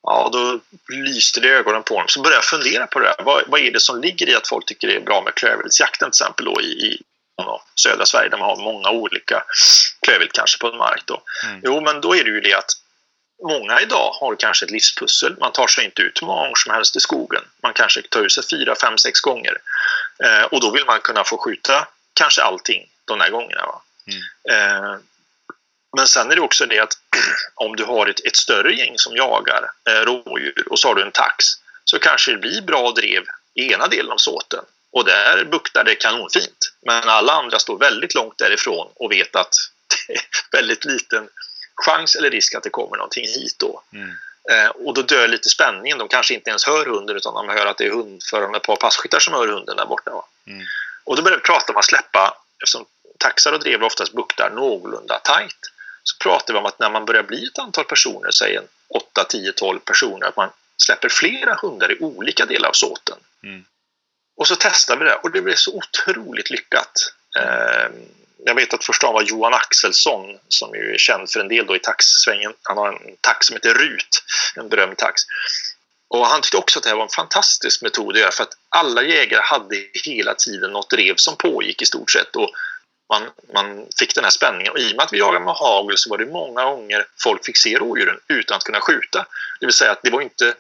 Ja, då lyste det i ögonen på honom. Så började jag fundera på det här. Vad, vad är det som ligger i att folk tycker det är bra med klövviltsjakten till exempel då i, i södra Sverige där man har många olika klövvilt kanske på en mark då. Mm. Jo, men då är det ju det att många idag har kanske ett livspussel. Man tar sig inte ut hur många gånger som helst i skogen. Man kanske tar ut sig fyra, fem, sex gånger. Eh, och då vill man kunna få skjuta kanske allting de här gångerna. Va? Eh, men sen är det också det att om du har ett, ett större gäng som jagar eh, rådjur och så har du en tax så kanske det blir bra drev i ena delen av såten Och där buktar det kanonfint. Men alla andra står väldigt långt därifrån och vet att det är väldigt liten chans eller risk att det kommer någonting hit då. Mm. Eh, och då dör lite spänningen. De kanske inte ens hör hunden utan de hör att det är hundförande ett par passkyttar som hör hunden där borta. Mm. Och då började vi prata om att släppa, eftersom taxar och drev oftast buktar någorlunda tajt, så pratade vi om att när man börjar bli ett antal personer, säg en 8, 10, 12 personer, att man släpper flera hundar i olika delar av såten. Mm. Och så testade vi det och det blev så otroligt lyckat. Eh, jag vet att första var Johan Axelsson som ju är känd för en del då i taxsvängen. Han har en tax som heter Rut, en berömd tax. Och han tyckte också att det här var en fantastisk metod att göra för att alla jägare hade hela tiden något rev som pågick i stort sett. Och man, man fick den här spänningen. Och i och med att vi jagade med hagel så var det många gånger folk fick se rådjuren utan att kunna skjuta. Det vill säga att det var inte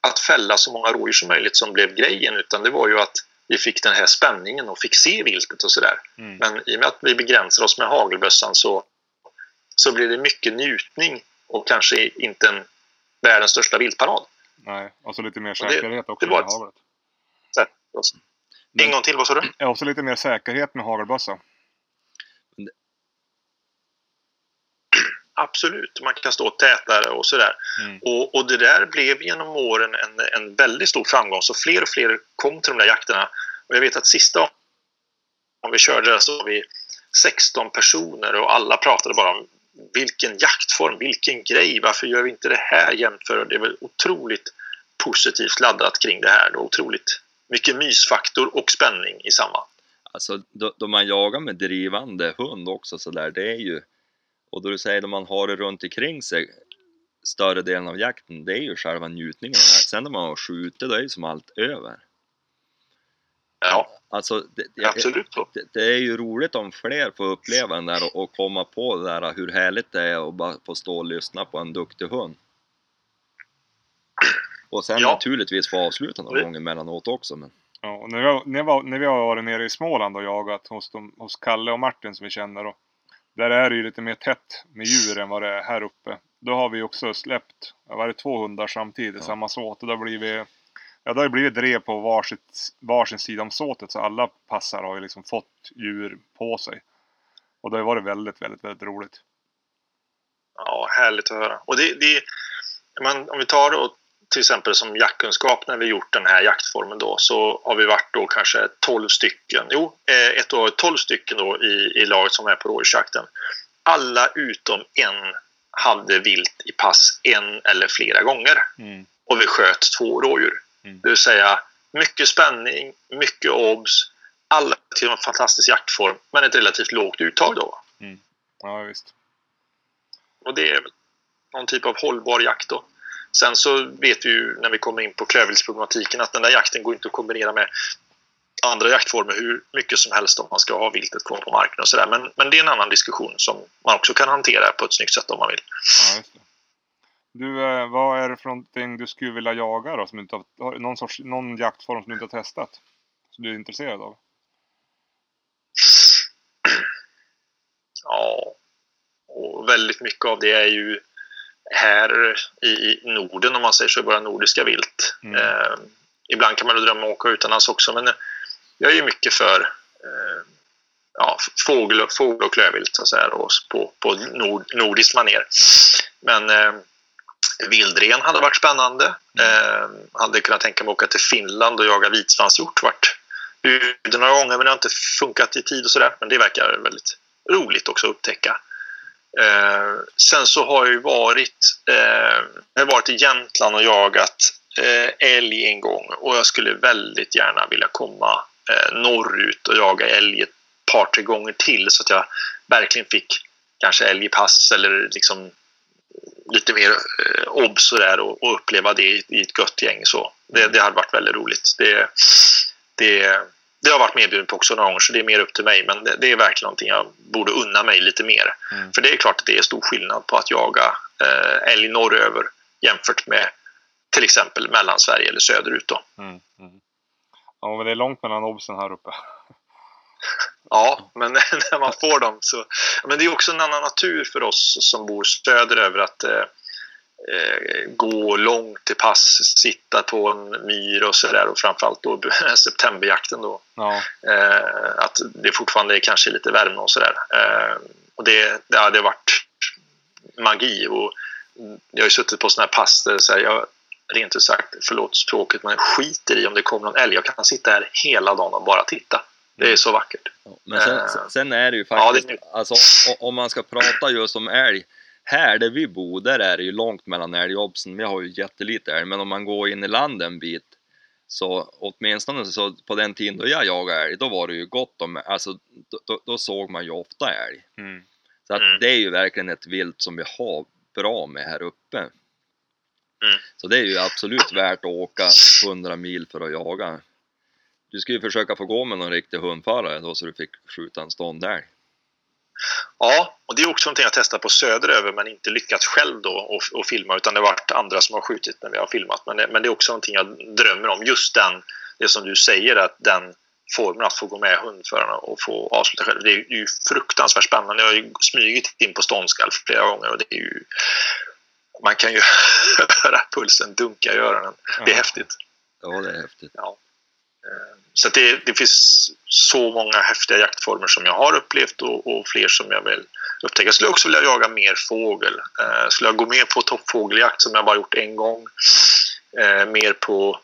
att fälla så många rådjur som möjligt som blev grejen utan det var ju att vi fick den här spänningen och fick se viltet och sådär. Mm. Men i och med att vi begränsar oss med hagelbössan så, så blir det mycket njutning och kanske inte en världens största viltparad. Nej, och så lite mer Och det- säkerhet också det var med haglet. En gång till, vad sa du? Också lite mer säkerhet med hagelbössa. Absolut, man kan stå tätare och sådär. Mm. Och, och det där blev genom åren en, en väldigt stor framgång. Så fler och fler kom till de där jakterna. Och jag vet att sista om vi körde där så var vi 16 personer och alla pratade bara om vilken jaktform, vilken grej, varför gör vi inte det här jämför? Det är väl otroligt positivt laddat kring det här. Då. Otroligt mycket mysfaktor och spänning i samma. Alltså då, då man jagar med drivande hund också så där, det är ju och då du säger att man har det runt omkring sig större delen av jakten, det är ju själva njutningen det. Sen när man har skjutit, då är ju som allt över. Ja, Alltså, det, jag- absolut. Så. det, det är ju roligt om fler får uppleva den där och, och komma på det där hur härligt det är att bara få stå och lyssna på en duktig hund. Och sen Ja. naturligtvis få avsluta någon Det- gång emellanåt också. Men Ja, och när, vi har, när, vi har, när vi har varit nere i Småland och jagat hos, de, hos Kalle och Martin som vi känner och där är det ju lite mer tätt med djur än vad det är här uppe. Då har vi också släppt, var det två hundar samtidigt, Ja. samma såt. Och då det blivit, ja, då har det blivit drev på varsitt, varsin sida om såtet så alla passar har ju liksom fått djur på sig. Och det har varit väldigt, väldigt, väldigt roligt. Ja, härligt att höra. Och det, det, man, om vi tar då till exempel som jaktkunskap när vi gjort den här jaktformen då så har vi varit då kanske 12 stycken, jo, eh, ett år 12 stycken då i, i laget som är på rådjursjakten. Alla utom en hade vilt i pass en eller flera gånger Mm. och vi sköt två rådjur. Mm. Det vill säga mycket spänning, mycket obs, alla till en fantastisk jaktform men ett relativt lågt uttag då. Ja, visst. Och det är någon typ av hållbar jakt då. Sen så vet vi ju när vi kommer in på klövviltsproblematiken att den där jakten går inte att kombinera med andra jaktformer hur mycket som helst om man ska ha viltet kvar på marken och sådär. Men, men det är en annan diskussion som man också kan hantera på ett snyggt sätt om man vill. Ja. Du, eh, vad är det för någonting du skulle vilja jaga då? Som inte har, någon, sorts, någon jaktform som du inte har testat? Som du är intresserad av? Ja, och väldigt mycket av det är ju här i i Norden om man säger så, bara nordiska vilt. Mm. Eh, ibland kan man ju drömma om att åka utomlands också men jag är ju mycket för eh, ja, fågel, fågel och klövvilt så säga, då, på, på nord, nordiskt maner. Men eh, vildren hade varit spännande. Eh, hade kunnat tänka mig att åka till Finland och jaga vitsvanshjort. Varit ute några gånger men det har inte funkat i tid och sådär. Men det verkar väldigt roligt också att upptäcka. Eh, sen så har jag ju varit, eh, jag har varit i Jämtland och jagat eh, älg en gång och jag skulle väldigt gärna vilja komma eh, norrut och jaga älg ett par, tre gånger till så att jag verkligen fick kanske älg i pass eller liksom lite mer eh, obs och, där och, och uppleva det i, i ett gött gäng. Så det, det hade varit väldigt roligt. Det, det, det har varit medbjuden på också några gånger så det är mer upp till mig men det, det är verkligen någonting jag borde unna mig lite mer. Mm. För det är klart att det är stor skillnad på att jaga eh, älg norröver jämfört med till exempel Mellansverige eller söderut. Då. Mm. Mm. Ja, men det är långt mellan obsen här uppe. Ja, men när man får dem så... Men det är också en annan natur för oss som bor söderöver att eh, gå långt till pass, sitta på en myr och sådär och framförallt då septemberjakten då. Ja. Eh, att det fortfarande är kanske lite värme och sådär. Eh, och det, det hade varit magi och jag har ju suttit på sådana här pass där så här, jag rent ut sagt, förlåt språket, men skiter i om det kommer någon älg. Jag kan sitta här hela dagen och bara titta. Det är så vackert. Men sen, Eh, sen är det ju ja, det faktiskt, alltså, om man ska prata just om älg, här där vi bor, där är det ju långt mellan älgjobbsen. Vi har ju jättelite älg, men om man går in i landet en bit, så åtminstone så på den tiden då jag jagade älg, då var det ju gott om, alltså då, då, då såg man ju ofta älg. Mm. Så att Mm. det är ju verkligen ett vilt som vi har bra med här uppe. Mm. Så det är ju absolut värt att åka 100 mil för att jaga. Du ska ju försöka få gå med någon riktig hundförare då så du fick skjuta en ståndälg. Ja, och det är också någonting jag testat på söderöver men inte lyckats själv då och, och filma utan det har varit andra som har skjutit när vi har filmat. Men det, men det är också någonting jag drömmer om. Just den, det som du säger, att den formen att få gå med hundförarna och få avsluta själv. Det är ju fruktansvärt spännande. Jag har ju smugit in på ståndskall flera gånger och det är ju... Man kan ju höra pulsen dunka i öronen. Det är Ja. häftigt. Ja, det är häftigt. Så det, det finns så många häftiga jaktformer som jag har upplevt och, och fler som jag vill upptäcka. Jag skulle också vilja jaga mer fågel. Eh, skulle jag gå mer på toppfågeljakt som jag bara gjort en gång. Eh, mer på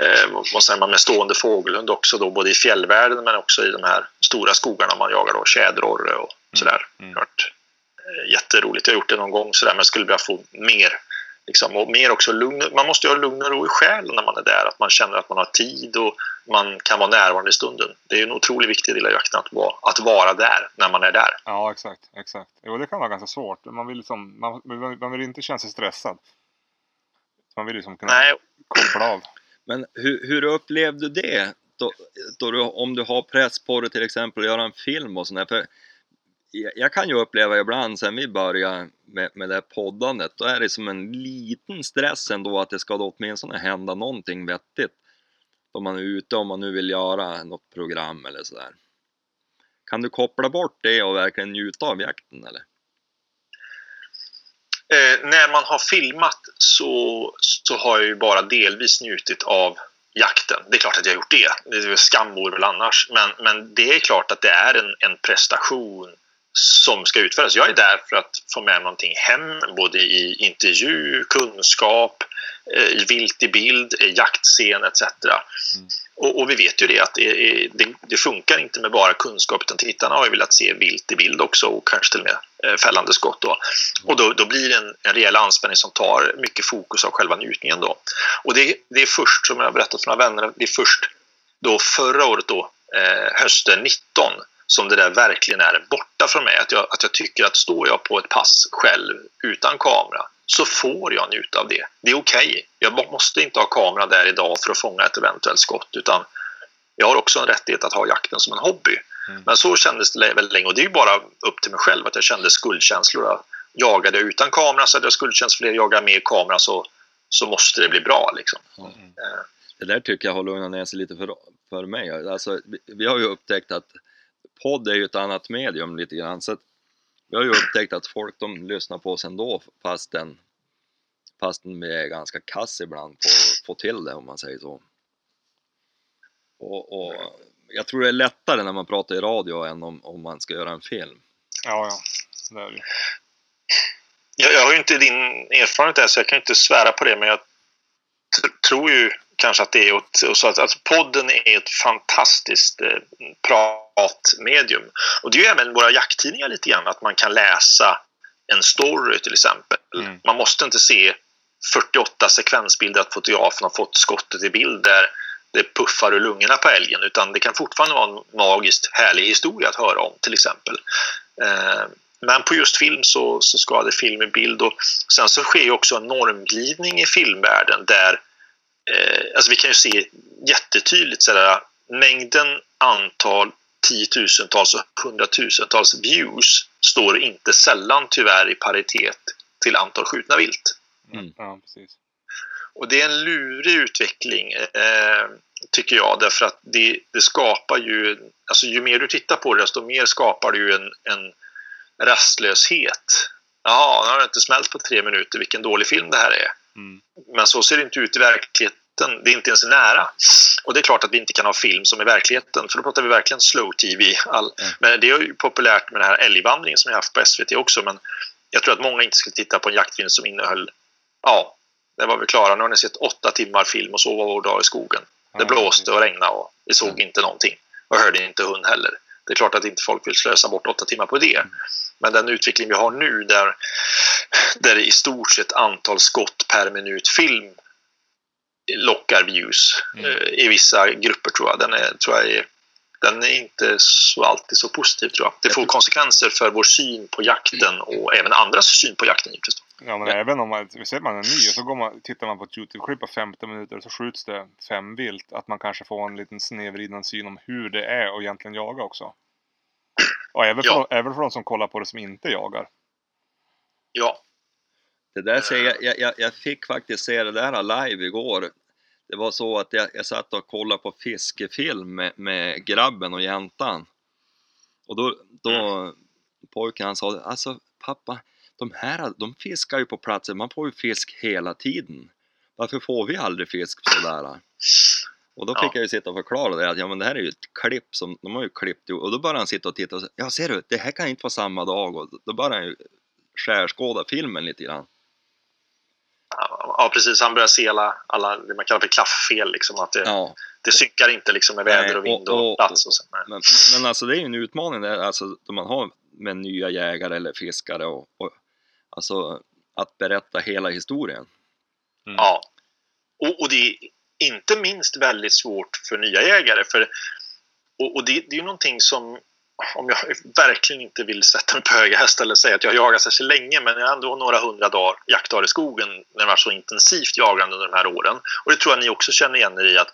eh, vad säger man, med stående fågelhund också då, både i fjällvärlden men också i de här stora skogarna man jagar då, tjäderorre och sådär. Mm. Har varit eh, jätteroligt. Jag har gjort det någon gång sådär men skulle vilja få mer Liksom, och mer också lugn. Man måste ju ha lugn och ro i själen när man är där. Att man känner att man har tid och man kan vara närvarande i stunden. Det är en otroligt viktig del av jakten att vara, att vara där när man är där. Ja, exakt. exakt. Jo, det kan vara ganska svårt. Man vill, liksom, man, man man vill inte känna sig stressad. Man vill liksom kunna Nej, koppla av. Men hur, hur upplevde du det? Då, då du, om du har press på dig till exempel att göra en film och sådär. För jag, kan ju uppleva ibland sen vi började med, med det här poddandet, då är det som en liten stress ändå att det ska då åtminstone hända någonting vettigt. Då man är ute om man nu vill göra något program eller sådär. Kan du koppla bort det och verkligen njuta av jakten eller? eh, när man har filmat så, så har jag ju bara delvis njutit av jakten. Det är klart att jag har gjort det. Det är skam vore väl annars. Men, men det är klart att det är en, en prestation som ska utföras. Jag är där för att få med någonting hem, både i intervju, kunskap, eh, vilt i bild, eh, jaktscen etc. Och, och vi vet ju det att det, är- det, det funkar inte med bara kunskap utan tittarna har ju velat se vilt i bild också och kanske till och med eh, fällande skott. Då. Och då, då blir det en, en rejäl anspänning som tar mycket fokus av själva njutningen. Då. Och det, det är först, som jag har berättat för några vänner, det är först då förra året då, eh, hösten 19 som det där verkligen är borta från mig. Att jag, att jag tycker att står jag på ett pass själv utan kamera så får jag njuta av det. Det är okej. Jag må- måste inte ha kamera där idag för att fånga ett eventuellt skott utan jag har också en rättighet att ha jakten som en hobby. Mm. Men så kändes det väldigt länge och det är ju bara upp till mig själv att jag kände skuldkänslor. Jagade jag utan kamera så hade jag skuldkänslor. Jagar jag med kamera så, så måste det bli bra. Liksom. Eh, Det där tycker jag har lugnat ner sig lite för, för mig. Alltså, vi, vi har ju upptäckt att podd är ju ett annat medium lite grann. Så att vi har ju upptäckt att folk de lyssnar på oss ändå fastän, fastän vi är ganska kass ibland på att få till det om man säger så. Och, och jag tror det är lättare när man pratar i radio än om, om man ska göra en film. Ja, ja. Det är det. ju. Jag, jag har ju inte din erfarenhet där så jag kan inte svära på det men jag tr- tror ju kanske att det är åt, så att, att podden är ett fantastiskt eh, pratmedium. Och det är ju även våra jakttidningar lite grann att man kan läsa en story till exempel. Mm. Man måste inte se 48 sekvensbilder att fotografen har fått skottet i bild där det puffar ur lungorna på älgen utan det kan fortfarande vara en magiskt härlig historia att höra om till exempel. Eh, men på just film så, så ska det film i bild och sen så sker ju också en normglidning i filmvärlden där eh, alltså vi kan ju se jättetydligt sådär, mängden antal tiotusentals och hundratusentals views står inte sällan tyvärr i paritet till antal skjutna vilt. Mm. Ja, precis. Och det är en lurig utveckling eh, tycker jag därför att det, det skapar ju, alltså ju mer du tittar på det desto mer skapar det ju en, en rastlöshet jaha, nu har det inte smält på tre minuter, vilken dålig film det här är. Mm. Men så ser det inte ut i verkligheten. Det är inte ens nära. Och det är klart att vi inte kan ha film som i verkligheten, för då pratar vi verkligen slow TV. All... Mm. Men det är ju populärt med den här älgvandringen som jag haft på SVT också. Men jag tror att många inte skulle titta på en jaktfilm som innehöll, ja, det var vi klara. Nu har ni sett åtta timmar film och så var vår dag i skogen. Det blåste och regnade och vi såg Mm. inte någonting. Och hörde inte hund heller. Det är klart att inte folk vill slösa bort åtta timmar på det. Men den utveckling vi har nu där, där i stort sett antal skott per minut film lockar views Mm. eh, i vissa grupper tror jag. Den är, tror jag är, den är inte så alltid så positiv tror jag. Det får konsekvenser för vår syn på jakten och även andras syn på jakten givetvis. Ja, men Ja. även om man, ser man en ny och så går man, tittar man på ett YouTube-klipp på 15 minuter och så skjuts det fem vilt. Att man kanske får en liten snedvriden syn om hur det är att egentligen jaga också. Och även för, Ja. även för de som kollar på det som inte jagar. Ja, Det där ser jag, jag, jag, jag fick faktiskt se det där live igår. Det var så att jag, jag satt och kollade på fiskefilm med, med grabben och jäntan. Och då, då pojken han sa, alltså pappa, de här de fiskar ju på platsen, man får ju fisk hela tiden. Varför får vi aldrig fisk sådär? Och då fick Ja. jag ju sitta och förklara det att ja men det här är ju ett klipp som de har ju klippt. Och då började han sitta och titta och säga, ja ser du, det här kan inte vara samma dag. Och då började han ju skärskåda filmen lite grann. ja precis. Han börjar se alla, alla det man kallar för klafffel. Liksom, att det, Ja, det synkar inte liksom, med väder och vind och, och- och- plats. Och så. Men, men alltså det är ju en utmaning där, alltså då man har med nya jägare eller fiskare och, och alltså att berätta hela historien. Mm. Ja. Och, och det inte minst väldigt svårt för nya jägare. För, och, och det, det är ju någonting som, om jag verkligen inte vill sätta mig på höga hästar eller säga att jag har jagat särskilt länge, men jag har ändå några hundra dagar, jaktdagar i skogen när det var så intensivt jagande under de här åren. Och det tror jag ni också känner igen er i att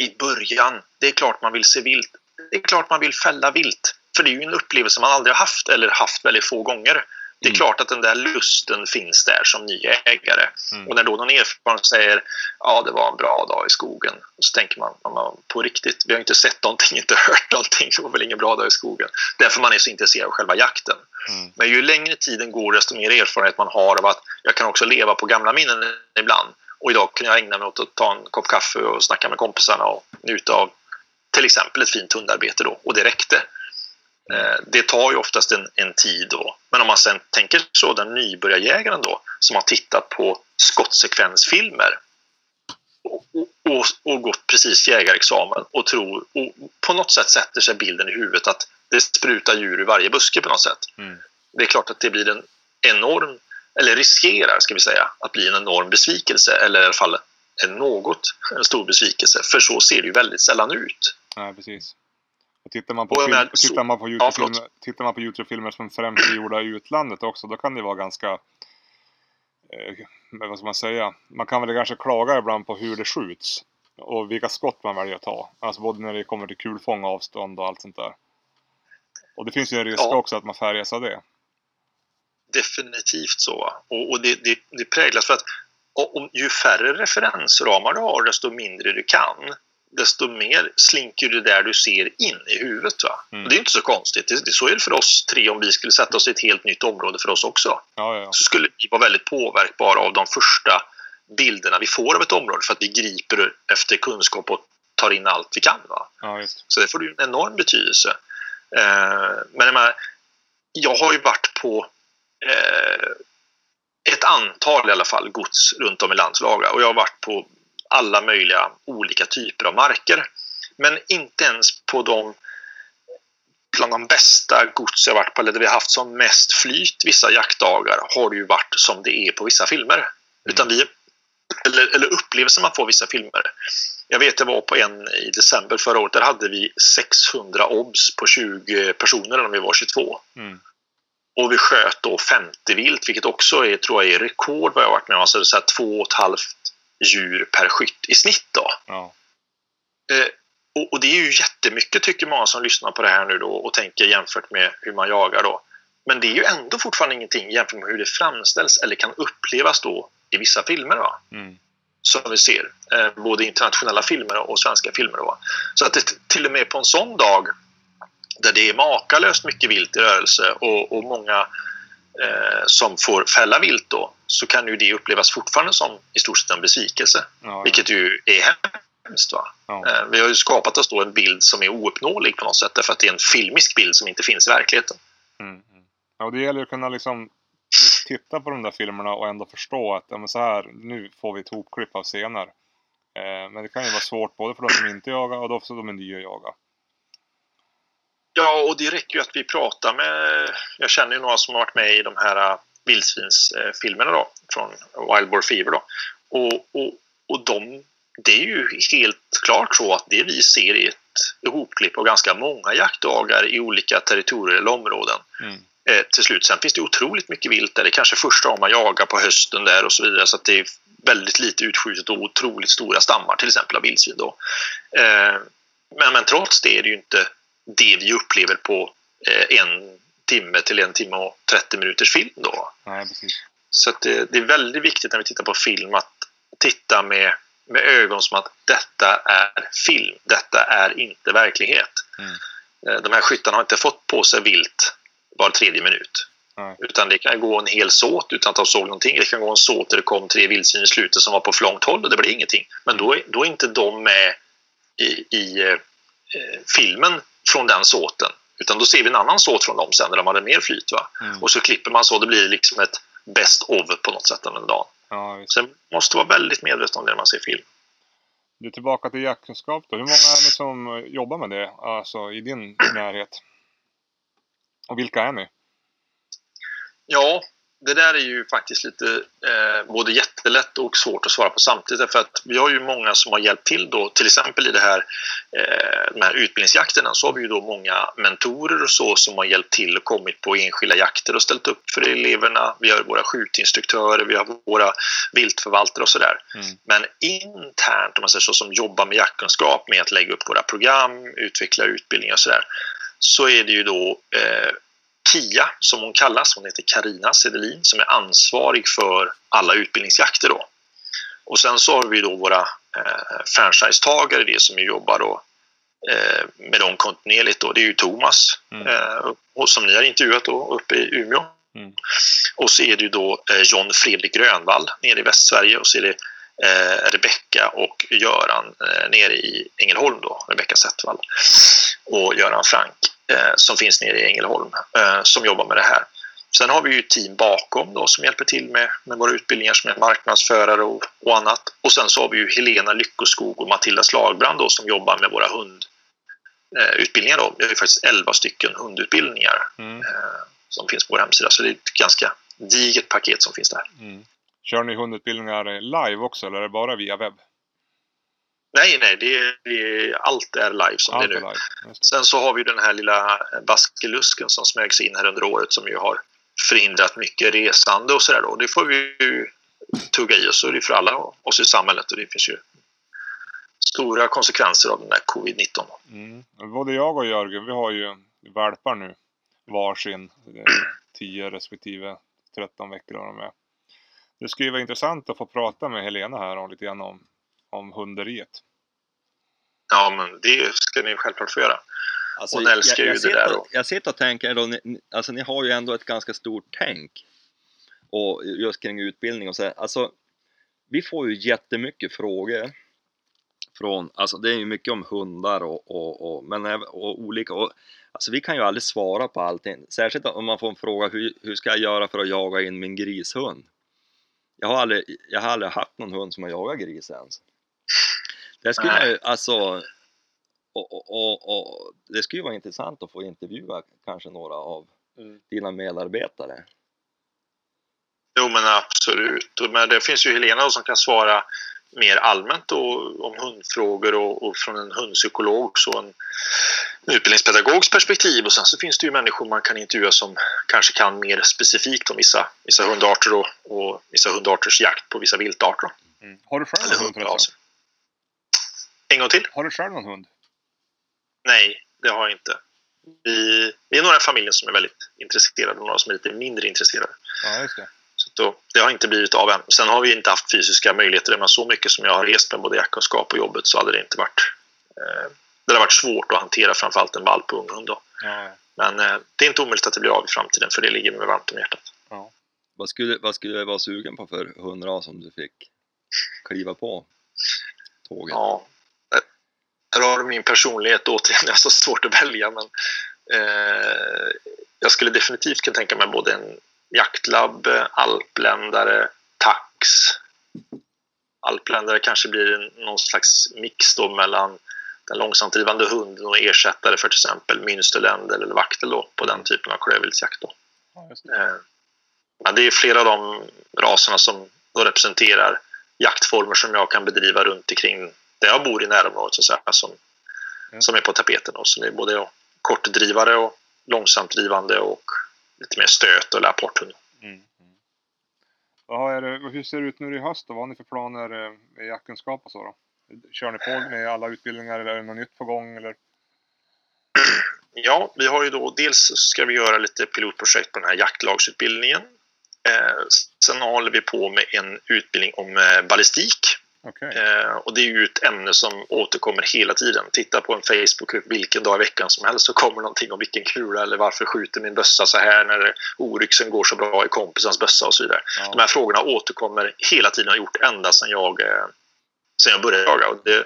i början, det är klart man vill se vilt. Det är klart man vill fälla vilt. För det är ju en upplevelse man aldrig har haft eller haft väldigt få gånger. Det är Mm. klart att den där lusten finns där som ny ägare. Mm. Och när då någon erfaren säger ja, det var en bra dag i skogen. Och så tänker man, på riktigt, vi har inte sett någonting, inte hört någonting, det var väl ingen bra dag i skogen. Därför man är så intresserad av själva jakten. Mm. Men ju längre tiden går, desto mer erfarenhet man har av att jag kan också leva på gamla minnen ibland. Och idag kan jag ägna mig åt att ta en kopp kaffe och snacka med kompisarna och njuta av till exempel ett fint hundarbete då. Och det räckte. Eh, Det tar ju oftast en, en tid då. Men om man sen tänker så, den nybörjarjägaren då, som har tittat på skottsekvensfilmer och, och, och, gått precis jägarexamen och tror, och på något sätt sätter sig bilden i huvudet att det sprutar djur ur varje buske på något sätt. Mm. Det är klart att det blir en enorm, eller riskerar ska vi säga, att bli en enorm besvikelse eller i alla fall en något en stor besvikelse. För så ser det ju väldigt sällan ut. Nej, precis. Och tittar man på, film, menar, så- tittar man på Ja, YouTube-filmer förlåt. tittar man på YouTube-filmer som främst är gjorda i utlandet också, då kan det vara ganska... Eh, vad ska man säga? Man kan väl kanske klaga ibland på hur det skjuts. Och vilka skott man väljer att ta. Alltså både när det kommer till kulfång, avstånd och allt sånt där. Och det finns ju en risk Ja. också att man färgas av det. Definitivt så. Och, och det, det, det präglas för att och, och ju färre referensramar du har, desto mindre du kan, desto mer slinker det där du ser in i huvudet. Va? Mm. Och det är inte så konstigt. Det, det, så är det för oss tre om vi skulle sätta oss i ett helt nytt område för oss också. Ja, ja. Så skulle vi vara väldigt påverkbara av de första bilderna vi får av ett område för att vi griper efter kunskap och tar in allt vi kan. Va? ja. Så det får ju en enorm betydelse. Eh, men jag, jag har ju varit på eh, ett antal i alla fall gods runt om i landslaga och jag har varit på alla möjliga olika typer av marker. Men inte ens på de bland de bästa gods jag varit på, eller där vi har haft som mest flyt vissa jaktdagar, har det ju varit som det är på vissa filmer. Utan vi, eller, eller upplevelsen man får vissa filmer. Jag vet jag var på en i december förra året. Där hade vi 600 obs på 20 personer om vi var 22. Mm. Och vi sköt då 50 vilt, vilket också är, tror jag är rekord vad jag varit med om. Alltså så här två och ett halvt djur per skytt i snitt då. Ja. Eh, och, och det är ju jättemycket tycker många som lyssnar på det här nu då och tänker jämfört med hur man jagar då. Men det är ju ändå fortfarande ingenting jämfört med hur det framställs eller kan upplevas då i vissa filmer. Va? Mm. som vi ser. Eh, både internationella filmer och svenska filmer. Då. Så att det, till och med på en sån dag där det är makalöst mycket vilt i rörelse och, och många eh, som får fälla vilt då, så kan ju det upplevas fortfarande som i stort sett en besvikelse. Ja, Vilket ju är hemskt. Va? ja. Eh, vi har ju skapat oss då en bild som är ouppnåelig på något sätt därför att det är en filmisk bild som inte finns i verkligheten. Mm, mm. Ja, det gäller att kunna liksom titta på de där filmerna och ändå förstå att ja, men så här, nu får vi ett hopklipp av scener. Eh, men det kan ju vara svårt både för de som inte jagar och de som är nya att jaga. Ja, och det räcker ju att vi pratar med... Jag känner ju några som har varit med i de här äh, vildsvinsfilmerna då, från Wild Boar Fever. Då. Och, och, och de, det är ju helt klart så att det vi ser är ett ihopklipp av ganska många jaktdagar i olika territorier eller områden. Mm. Eh, till slut. Sen finns det otroligt mycket vilt där. Det är kanske första gången man jagar på hösten där och så vidare. Så det är väldigt lite utskjutet och otroligt stora stammar till exempel av vildsvin. Då. Eh, men, men trots det är det ju inte det vi upplever på eh, en timme till en timme och 30 minuters film. Då. Nej. Så det, det är väldigt viktigt när vi tittar på film att titta med, med ögon som att detta är film. Detta är inte verklighet. Mm. Eh, De här skyttarna har inte fått på sig vilt var tredje minut. Nej. Utan det kan gå en hel såt utan att de såg någonting. Det kan gå en såt där det kom tre vildsvin i slutet som var på för långt håll och det blev ingenting. Men då är, då är inte de med i, i eh, filmen från den såten. Utan då ser vi en annan såt från dem sen när de hade mer flyt. Va? Mm. Och så klipper man så. Det blir liksom ett best of på något sätt den dagen. Ja. Sen måste vara väldigt medveten om det när man ser film. Du, tillbaka till jaktkunskap då. Hur många är ni som eh, jobbar med det, alltså i din närhet? Och vilka är ni? Ja, det där är ju faktiskt lite eh, både jättelätt och svårt att svara på samtidigt. Därför att vi har ju många som har hjälpt till då, till exempel i det här, eh, de här utbildningsjakterna så har vi ju då många mentorer och så som har hjälpt till och kommit på enskilda jakter och ställt upp för eleverna. Vi har våra skjutinstruktörer, vi har våra viltförvaltare och sådär. Mm. Men internt, om man säger så, som jobbar med jaktkunskap, med att lägga upp våra program, utveckla utbildningar och sådär, så är det ju då eh, Kia, som hon kallas, hon heter Karina Sedelin, som är ansvarig för alla utbildningsjakter. Då. Och sen så har vi då våra eh, franchisetagare, det som jobbar då, eh, med dem kontinuerligt. Då. Det är ju Thomas, Mm. eh, som ni har intervjuat då, uppe i Umeå. Mm. Och så är det ju då eh, John Fredrik Grönvall nere i Västsverige och så är det eh, Rebecka och Göran eh, nere i Ängelholm då, Rebecka Zettvall och Göran Frank eh, som finns nere i Ängelholm eh, som jobbar med det här. Sen har vi ju team bakom då som hjälper till med, med våra utbildningar som är marknadsförare och, och annat. Och sen så har vi ju Helena Lyckoskog och Matilda Slagbrand då som jobbar med våra hundutbildningar. Då. Vi har ju faktiskt 11 stycken hundutbildningar Mm. eh, som finns på vår hemsida. Så det är ett ganska digert paket som finns där. Mm. Kör ni hundutbildningar live också eller är det bara via webb? Nej, nej, det är, det är, allt är live som Allt det är är nu. live. Sen så har vi den här lilla baskelusken som smög sig in här under året som ju har förhindrat mycket resande och sådär. Det får vi ju tugga i oss är det för alla oss i samhället och det finns ju stora konsekvenser av den där covid-19. Mm. Både jag och Jörgen, vi har ju valpar nu. Varsin. eh, 10 respektive 13 veckor har de med. Det skulle ju vara intressant att få prata med Helena här om lite grann om, om hunderiet. Ja, men det ska ni självklart få göra. Alltså, Hon älskar ju det där då. Jag sitter och tänker då, ni, alltså ni har ju ändå ett ganska stort tänk och just kring utbildning och så här. Alltså, vi får ju jättemycket frågor från, alltså det är ju mycket om hundar och, och, och, men och olika, och, alltså vi kan ju aldrig svara på allting, särskilt om man får en fråga hur, hur ska jag göra för att jaga in min grishund? Jag har aldrig, jag har aldrig haft någon hund som har jagat gris ens. Det skulle ju, alltså, och, och, och, och det skulle ju vara intressant att få intervjua kanske några av Mm. dina medarbetare. Jo, men absolut. Men det finns ju Helena som kan svara mer allmänt då, om hundfrågor och, och från en hundpsykolog och en utbildningspedagogs perspektiv. Och sen så finns det ju människor man kan intervjua som kanske kan mer specifikt om vissa, vissa hundarter och, och vissa hundarters jakt på vissa viltarter. Mm. Har du själv någon hund förresten? hundraser. En gång till? Har du själv någon hund? Nej, det har jag inte. Vi, vi är några i familjen som är väldigt intresserade och några som är lite mindre intresserade. Ja, just det. Så då, det har inte blivit av än. Sen har vi inte haft fysiska möjligheter. Men så mycket som jag har rest med både jaktkunskap och jobbet så hade det inte varit... Eh, det har varit svårt att hantera framförallt en valp och unghund. Då. Ja, Men eh, det är inte omöjligt att det blir av i framtiden för det ligger mig varmt om hjärtat. Vad skulle, vad skulle du vara sugen på för hundras om du fick kliva på tåget? Ja. Här har du min personlighet återigen, det är så svårt att välja men eh, jag skulle definitivt kunna tänka mig både en jaktlab, alpländare, tax. Alpländare kanske blir någon slags mix då mellan den långsamdrivande hunden och ersättare för till exempel Münsterländer eller vaktel på den typen av klövviltsjakt. Då. Ja, det. Eh, men det är flera av de raserna som representerar jaktformer som jag kan bedriva runt omkring där jag bor i närområdet så att säga, som, Ja. som är på tapeten. Då. Så det är både kortdrivare och långsamt drivande och lite mer stöt och apporthund. Mm. Mm. Vad hur ser det ut nu i höst då? Vad har ni för planer eh, med jaktkunskap och så då? Kör ni på med alla utbildningar eller är det något nytt på gång? Eller? Ja, vi har ju då dels ska vi göra lite pilotprojekt på den här jaktlagsutbildningen. Eh, sen håller vi på med en utbildning om eh, ballistik. Okej. Eh, och det är ju ett ämne som återkommer hela tiden. Titta på en Facebookgrupp vilken dag i veckan som helst så kommer någonting om vilken kula eller varför skjuter min bössa så här när oryxen går så bra i kompisens bössa och så vidare. De Ja. här frågorna återkommer hela tiden och har gjort ända sedan jag, sedan jag började jaga. Och det är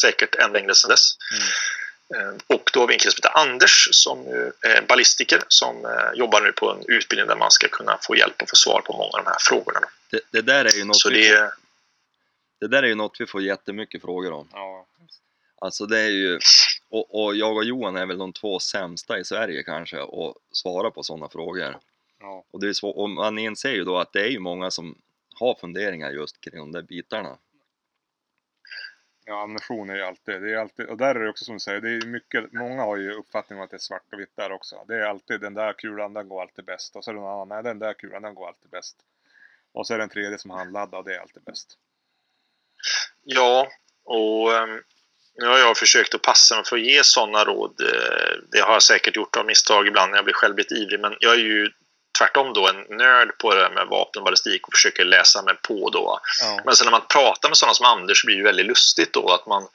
säkert än längre sedan dess. Mm. Eh, Och då har vi en kille som heter Anders som är ballistiker som eh, jobbar nu på en utbildning där man ska kunna få hjälp och få svar på många av de här frågorna. Det, det, där är ju något Så vi det får, det där är ju något vi får jättemycket frågor om. Ja. Alltså det är ju, och, och jag och Johan är väl de två sämsta i Sverige kanske att svara på sådana frågor. Ja. Och, det är svår, och man inser ju då att det är ju många som har funderingar just kring de där bitarna. Ja, ammunition är ju alltid, det är alltid, och där är det också som du säger, det är mycket, många har ju uppfattning om att det är svart och vitt där också. Det är alltid den där kulan, den går alltid bäst. Och så är det någon annan, nej den där kulan, den går alltid bäst. Och så är det en tredje som handladdar och det är alltid bäst. ja, och ehm, nu har jag försökt att passa mig för att ge sådana råd. Eh, det har jag säkert gjort av misstag ibland när jag blir själv lite ivrig, men jag är ju tvärtom då en nörd på det med vapen och ballistik och försöker läsa mig på då. Ja. Men sen när man pratar med sådana som Anders så blir det väldigt lustigt då att man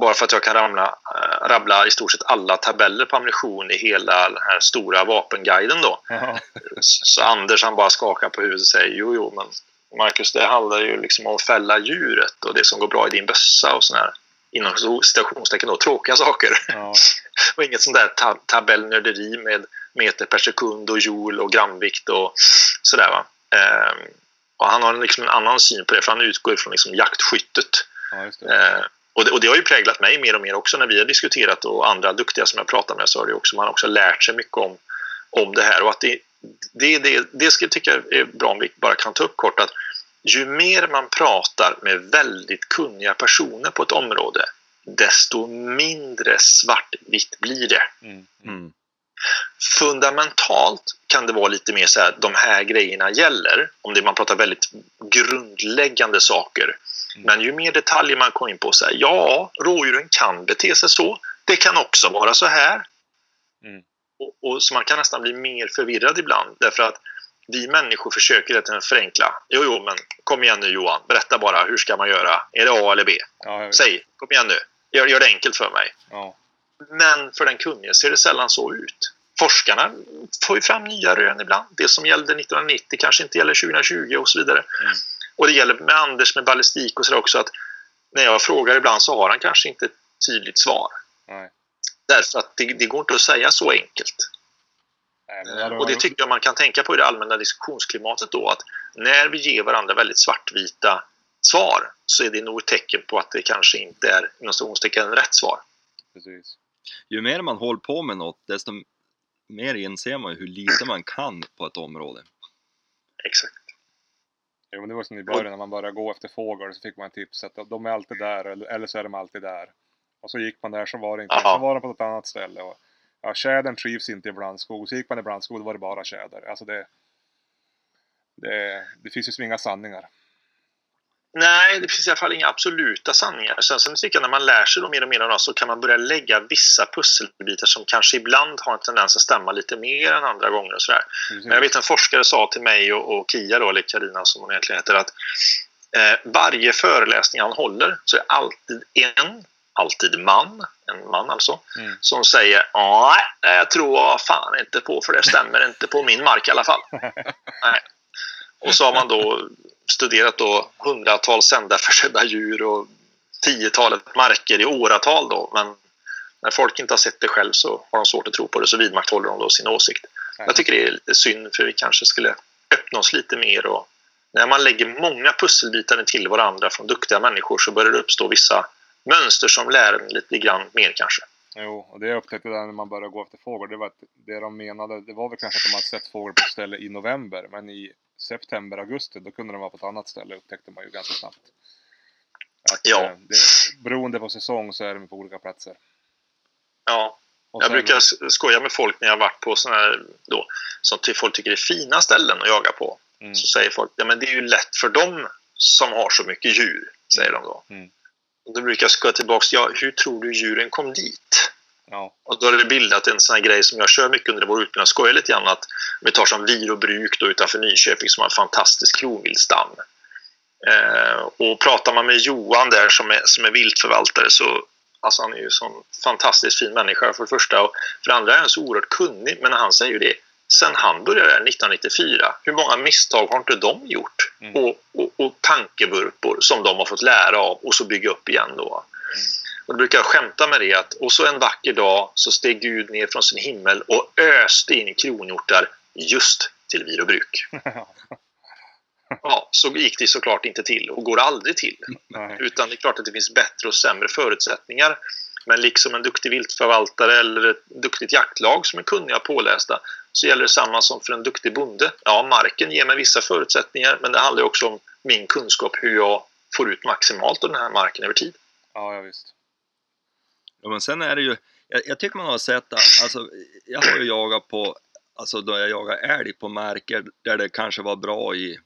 bara för att jag kan ramla, äh, rabbla i stort sett alla tabeller på ammunition i hela den här stora vapenguiden då. Ja. Så Anders han bara skakar på huvudet och säger jo, jo, men Marcus, det handlar ju liksom om att fälla djuret och det som går bra i din bössa och sådär inom citationstecken då, tråkiga saker. Ja. och inget sånt där ta tabellnörderi med meter per sekund och joule och gramvikt och sådär va. Ehm, och han har liksom en annan syn på det för han utgår ifrån liksom jaktskyttet. ja, just det. Eh, och, det, och det har ju präglat mig mer och mer också när vi har diskuterat och andra duktiga som jag pratar med så har det också, man har också lärt sig mycket om, om det här och att det, det, det, det skulle jag tycka är bra om vi bara kan ta upp kort att ju mer man pratar med väldigt kunniga personer på ett område desto mindre svartvitt blir det. Mm. Mm. Fundamentalt kan det vara lite mer så här, de här grejerna gäller, om det man pratar väldigt grundläggande saker. Mm. Men ju mer detaljer man kommer in på, så här, ja, rådjuren kan bete sig så, det kan också vara så här. Mm. Och, och så man kan nästan bli mer förvirrad ibland, därför att vi människor försöker tiden förenkla. Jo, jo, men kom igen nu Johan, berätta bara, hur ska man göra? Är det A eller B? Ja. Säg, kom igen nu, gör, gör det enkelt för mig. ja. Men för den kunnige ser det sällan så ut. Forskarna får ju fram nya rön ibland. Det som gällde 1990 kanske inte gäller 2020 och så vidare. Mm. Och det gäller med Anders med ballistik och så där också att när jag frågar ibland så har han kanske inte ett tydligt svar. Nej. Därför att det, det går inte att säga så enkelt. Nej, där har- Och det tycker jag man kan tänka på i det allmänna diskussionsklimatet då att när vi ger varandra väldigt svartvita svar så är det nog ett tecken på att det kanske inte är inom rätt svar. Precis. Ju mer man håller på med något, desto mer inser man ju hur lite man kan på ett område. Exakt. Jo, men det var som i början när man började gå efter fågel så fick man tipset att de är alltid där eller, eller så är de alltid där. Och så gick man där så var det inte, Aha. så var de på ett annat ställe. Och, ja, tjädern trivs inte i blandskog. Så gick man i blandskog då var det bara tjäder. Alltså det, det, det finns ju inga sanningar. Nej, det finns i alla fall inga absoluta sanningar. Sen, sen tycker jag när man lär sig då mer och mer av så kan man börja lägga vissa pusselbitar som kanske ibland har en tendens att stämma lite mer än andra gånger och sådär. Precis. Men jag vet en forskare sa till mig och, och Kia då, eller Karina som hon egentligen heter, att eh, varje föreläsning han håller så är alltid en alltid man, en man alltså, Mm. som säger nej, jag tror fan inte på för det stämmer inte på min mark i alla fall. nej. Och så har man då studerat då hundratals sändarförsedda djur och tiotalet marker i åratal då, men när folk inte har sett det själv så har de svårt att tro på det så vidmakthåller de då sin åsikt. Jag tycker det är lite synd för vi kanske skulle öppna oss lite mer och när man lägger många pusselbitar till varandra från duktiga människor så börjar det uppstå vissa mönster som lär en lite grann mer kanske. Jo, och det jag upptäckte där när man började gå efter fågel, det var att det de menade, det var väl kanske att de hade sett fågel på ett ställe i november, men i september, augusti, då kunde de vara på ett annat ställe, upptäckte man ju ganska snabbt. Att, Ja. eh, Det, beroende på säsong så är de på olika platser. Ja, Och jag sen- brukar skoja med folk när jag varit på sådana här då, som ty- folk tycker är fina ställen att jaga på. Mm. Så säger folk, ja men det är ju lätt för dem som har så mycket djur, säger de då. Mm. Och då brukar jag skoja tillbaks, ja hur tror du djuren kom dit? Ja, Och då har det bildat en sån här grej som jag kör mycket under vår utbildning. Jag skojar lite grann att vi tar som Virobruk då utanför Nyköping som har en fantastisk kronviltstam. Eh, och pratar man med Johan där som är, som är viltförvaltare så alltså han är ju en sån fantastiskt fin människa för det första och för det andra är han så oerhört kunnig. Men han säger ju det, sen han började där 1994, hur många misstag har inte de gjort? Mm. Och, och, och tankevurpor som de har fått lära av och så bygga upp igen då. Och då brukar jag skämta med det att och så en vacker dag så steg Gud ner från sin himmel och öste in i kronhjortar just till Virobruk. Ja, så gick det såklart inte till och går aldrig till. nej. Utan det är klart att det finns bättre och sämre förutsättningar. Men liksom en duktig viltförvaltare eller ett duktigt jaktlag som är kunniga och pålästa så gäller det samma som för en duktig bonde. Ja, marken ger mig vissa förutsättningar men det handlar också om min kunskap hur jag får ut maximalt av den här marken över tid. Ja, ja visst. Ja, men sen är det ju, jag, jag tycker man har sett att, alltså, jag har ju jagat på, alltså då jag jagar älg på marker där det kanske var bra i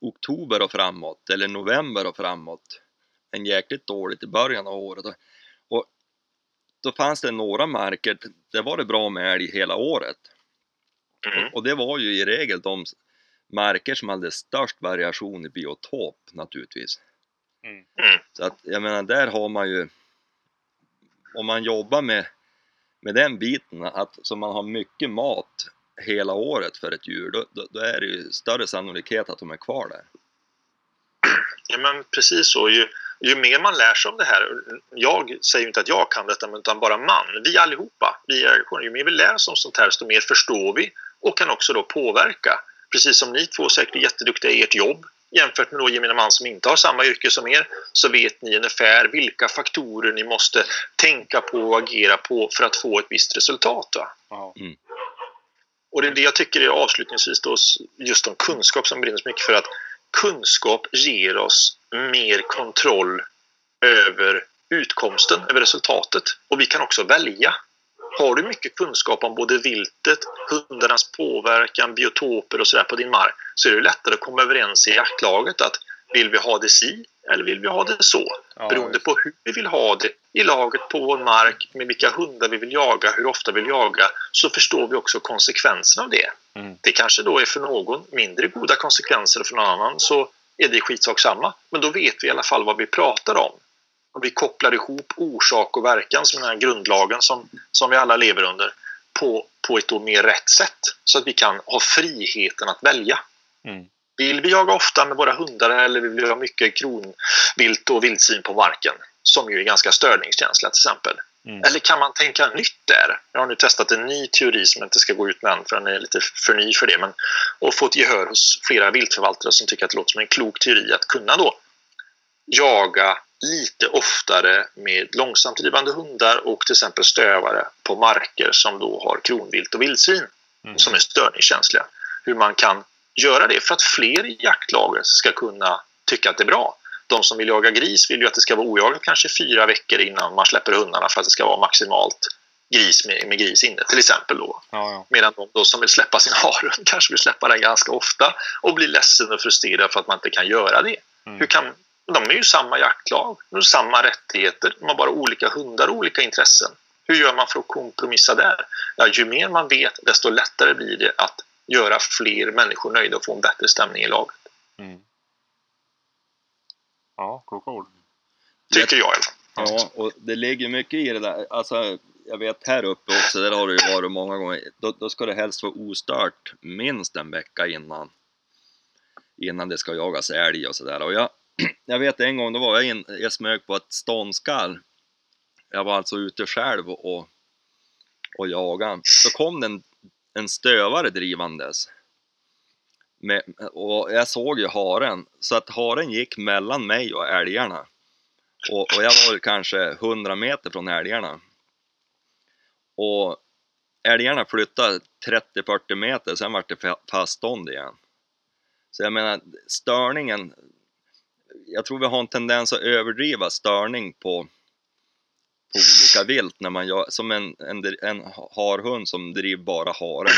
oktober och framåt, eller november och framåt. En jäkligt dåligt i början av året. Och då fanns det några marker, där var det bra med älg hela året. Mm. Och det var ju i regel de marker som hade störst variation i biotop naturligtvis. Mm. Så att jag menar, där har man ju, om man jobbar med, med den biten, att så man har mycket mat hela året för ett djur, då, då, då är det ju större sannolikhet att de är kvar där. Ja, men precis så. Ju, ju mer man lär sig om det här, jag säger ju inte att jag kan detta, utan bara man, vi allihopa, vi är, ju mer vi lär oss om sånt här, desto mer förstår vi och kan också då påverka. Precis som ni två säkert är jätteduktiga i ert jobb, jämfört med då gemene man som inte har samma yrke som er, så vet ni ungefär vilka faktorer ni måste tänka på och agera på för att få ett visst resultat. Va? Ja. Och det är det jag tycker är avslutningsvis då, just om kunskap som brinner så mycket för att kunskap ger oss mer kontroll över utkomsten, över resultatet. Och vi kan också välja. Har du mycket kunskap om både viltet, hundarnas påverkan, biotoper och sådär på din mark så är det lättare att komma överens i jaktlaget att vill vi ha det si eller vill vi ha det så? Ja, Beroende på hur vi vill ha det i laget, på vår mark, med vilka hundar vi vill jaga, hur ofta vi vill jaga, så förstår vi också konsekvenserna av det. Mm. Det kanske då är för någon mindre goda konsekvenser och för någon annan så är det skitsak samma. Men då vet vi i alla fall vad vi pratar om. Och vi kopplar ihop orsak och verkan som den här grundlagen som, som vi alla lever under på, på ett då mer rätt sätt. Så att vi kan ha friheten att välja. Mm. Vill vi jaga ofta med våra hundar eller vill vi ha mycket kronvilt och vildsvin på marken? Som ju är ganska störningskänsliga till exempel. Mm. Eller kan man tänka nytt där? Jag har nu testat en ny teori som jag inte ska gå ut med än för den är lite för ny för det. Men, och fått gehör hos flera viltförvaltare som tycker att det låter som en klok teori att kunna då jaga lite oftare med långsamt drivande hundar och till exempel stövare på marker som då har kronvilt och vildsvin Mm. som är störningskänsliga. Hur man kan göra det för att fler i jaktlaget ska kunna tycka att det är bra. De som vill jaga gris vill ju att det ska vara ojagat kanske fyra veckor innan man släpper hundarna för att det ska vara maximalt gris med, med gris inne till exempel. Då. Ja, ja. Medan de då som vill släppa sin harhund kanske vill släppa den ganska ofta och blir ledsen och frustrerad för att man inte kan göra det. Mm. Hur kan, de är ju samma jaktlag, de har samma rättigheter, de har bara olika hundar och olika intressen. Hur gör man för att kompromissa där? Ja, ju mer man vet, desto lättare blir det att göra fler människor nöjda och få en bättre stämning i laget. Mm. Ja, kloka ord. Tycker jag i alla fall. Ja, och det ligger mycket i det där. Alltså, jag vet här uppe också, där har det ju varit många gånger. Då, då ska det helst vara ostört minst en vecka innan. Innan det ska jagas älg och sådär. Och jag, jag vet en gång, då var jag, in, jag smög på ett ståndskall. Jag var alltså ute själv och, och jagade. Då kom det en, en stövare drivandes. Med, och jag såg ju haren, så att haren gick mellan mig och älgarna. Och, och jag var kanske 100 meter från älgarna. Och älgarna flyttade 30-40 meter, sen var det fast faststånd igen. Så jag menar, störningen, jag tror vi har en tendens att överdriva störning på, på olika vilt när man gör, som en, en, en harhund som driver bara haren.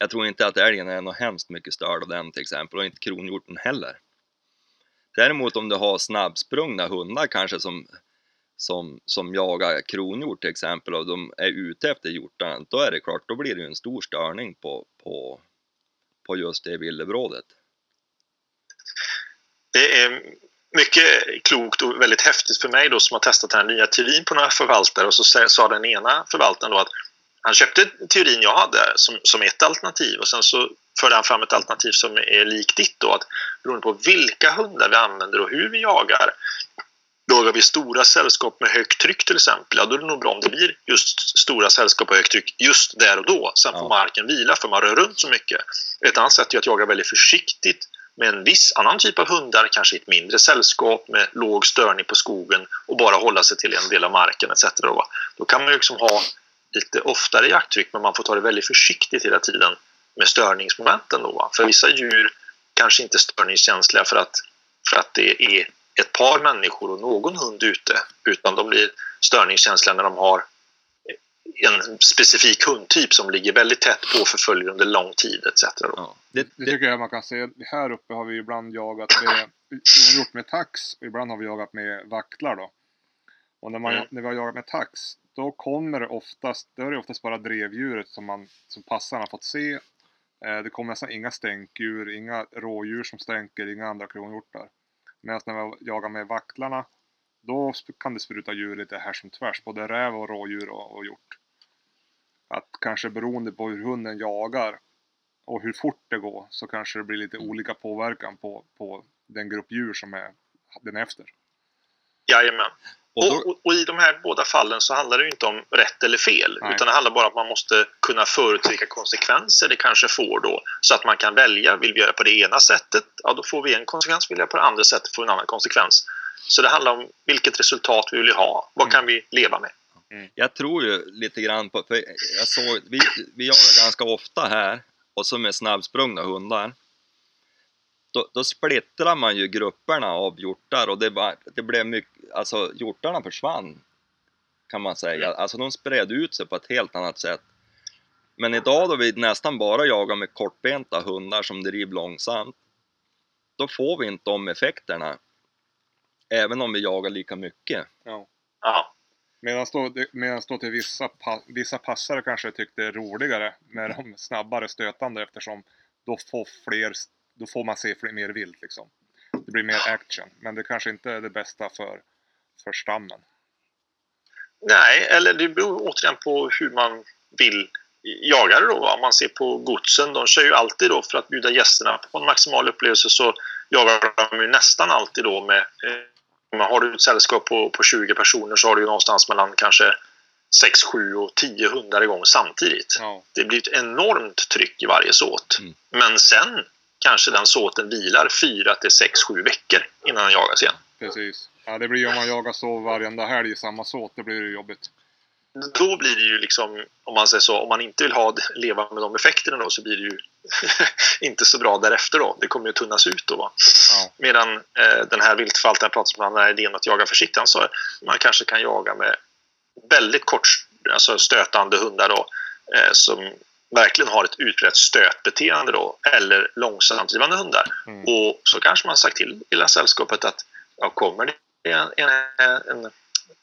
Jag tror inte att älgen är något hemskt mycket störd av den till exempel och inte kronhjorten heller. Däremot om du har snabbsprungna hundar kanske som, som, som jagar kronhjort till exempel och de är ute efter hjortarna, då är det klart, då blir det ju en stor störning på, på, på just det villebrådet. Det är mycket klokt och väldigt häftigt för mig då som har testat den här nya teorin på några förvaltare och så sa- den ena förvaltaren då att han köpte teorin jag hade som, som ett alternativ och sen så förde han fram ett alternativ som är likt ditt då att beroende på vilka hundar vi använder och hur vi jagar Jagar vi stora sällskap med högt tryck till exempel, ja då är det nog bra om det blir just stora sällskap och högt tryck just där och då. Sen får Ja. marken vila för man rör runt så mycket. Ett annat sätt är att jaga väldigt försiktigt med en viss annan typ av hundar, kanske i ett mindre sällskap med låg störning på skogen och bara hålla sig till en del av marken etc. Då, då kan man ju liksom ha lite oftare jakttryck men man får ta det väldigt försiktigt hela tiden med störningsmomenten. Då, va? För vissa djur kanske inte är störningskänsliga för att, för att det är ett par människor och någon hund ute utan de blir störningskänsliga när de har en specifik hundtyp som ligger väldigt tätt på och förföljer under lång tid etc. Ja. Det, Det det, tycker jag man kan se. Här uppe har vi ibland jagat med kronhjort med tax och ibland har vi jagat med vaktlar då. Och när, man, Mm. när vi har jagat med tax då kommer det oftast, då är det oftast bara drevdjuret som, man, som passaren har fått se. Eh, det kommer nästan inga stänkdjur, inga rådjur som stänker, inga andra kronhjortar. Medan när vi jagar med vaktlarna då kan det spruta djur lite här som tvärs, både räv och rådjur och, och hjort. Att kanske beroende på hur hunden jagar och hur fort det går så kanske det blir lite olika påverkan på, på den grupp djur som är den efter. Jajamän. och Och, då, och, och i de här båda fallen så handlar det inte om rätt eller fel. Nej. Utan det handlar bara om att man måste kunna förutse vilka konsekvenser det kanske får då. Så att man kan välja. Vill vi göra på det ena sättet, ja då får vi en konsekvens. Vill vi göra på det andra sättet får vi en annan konsekvens. Så det handlar om vilket resultat vi vill ha. Vad kan vi leva med? Jag tror ju lite grann på, för jag såg, vi, vi jagar ganska ofta här och så med snabbsprungna hundar. Då, då splittrar man ju grupperna av hjortar och det, var, det blev mycket, alltså hjortarna försvann kan man säga. Alltså de spred ut sig på ett helt annat sätt. Men idag då vi nästan bara jagar med kortbenta hundar som driver långsamt, då får vi inte de effekterna. Även om vi jagar lika mycket. Ja. Ja, Medan då, då till vissa, pa, vissa passare kanske tyckte det är roligare med de snabbare stötande eftersom då får, fler, då får man se fler, mer vilt liksom. Det blir mer action. Men det kanske inte är det bästa för, för stammen. Nej, eller det beror återigen på hur man vill jaga det då. Om man ser på godsen, de kör ju alltid då för att bjuda gästerna på en maximal upplevelse så jagar de ju nästan alltid då med eh, har du ett sällskap på, på 20 personer så har du ju någonstans mellan kanske 6, 7 och 10 hundar igång samtidigt. Ja. Det blir ett enormt tryck i varje såt. Mm. Men sen kanske den såten vilar 4 till 6, 7 veckor innan den jagas igen. Precis. Ja, det blir om man jagar så varenda helg i samma såt, det blir ju jobbigt. Då blir det ju liksom, om man säger så, om man inte vill ha, leva med de effekterna då så blir det ju inte så bra därefter då. Det kommer ju tunnas ut då. Ja. Medan eh, den här viltförvaltaren pratar om den här idén att jaga försiktigt. Han sa man kanske kan jaga med väldigt kort, alltså stötande hundar då, eh, som verkligen har ett utbrett stötbeteende då, eller långsamdrivande hundar. Mm. Och så kanske man sagt till hela sällskapet att ja, kommer det en, en, en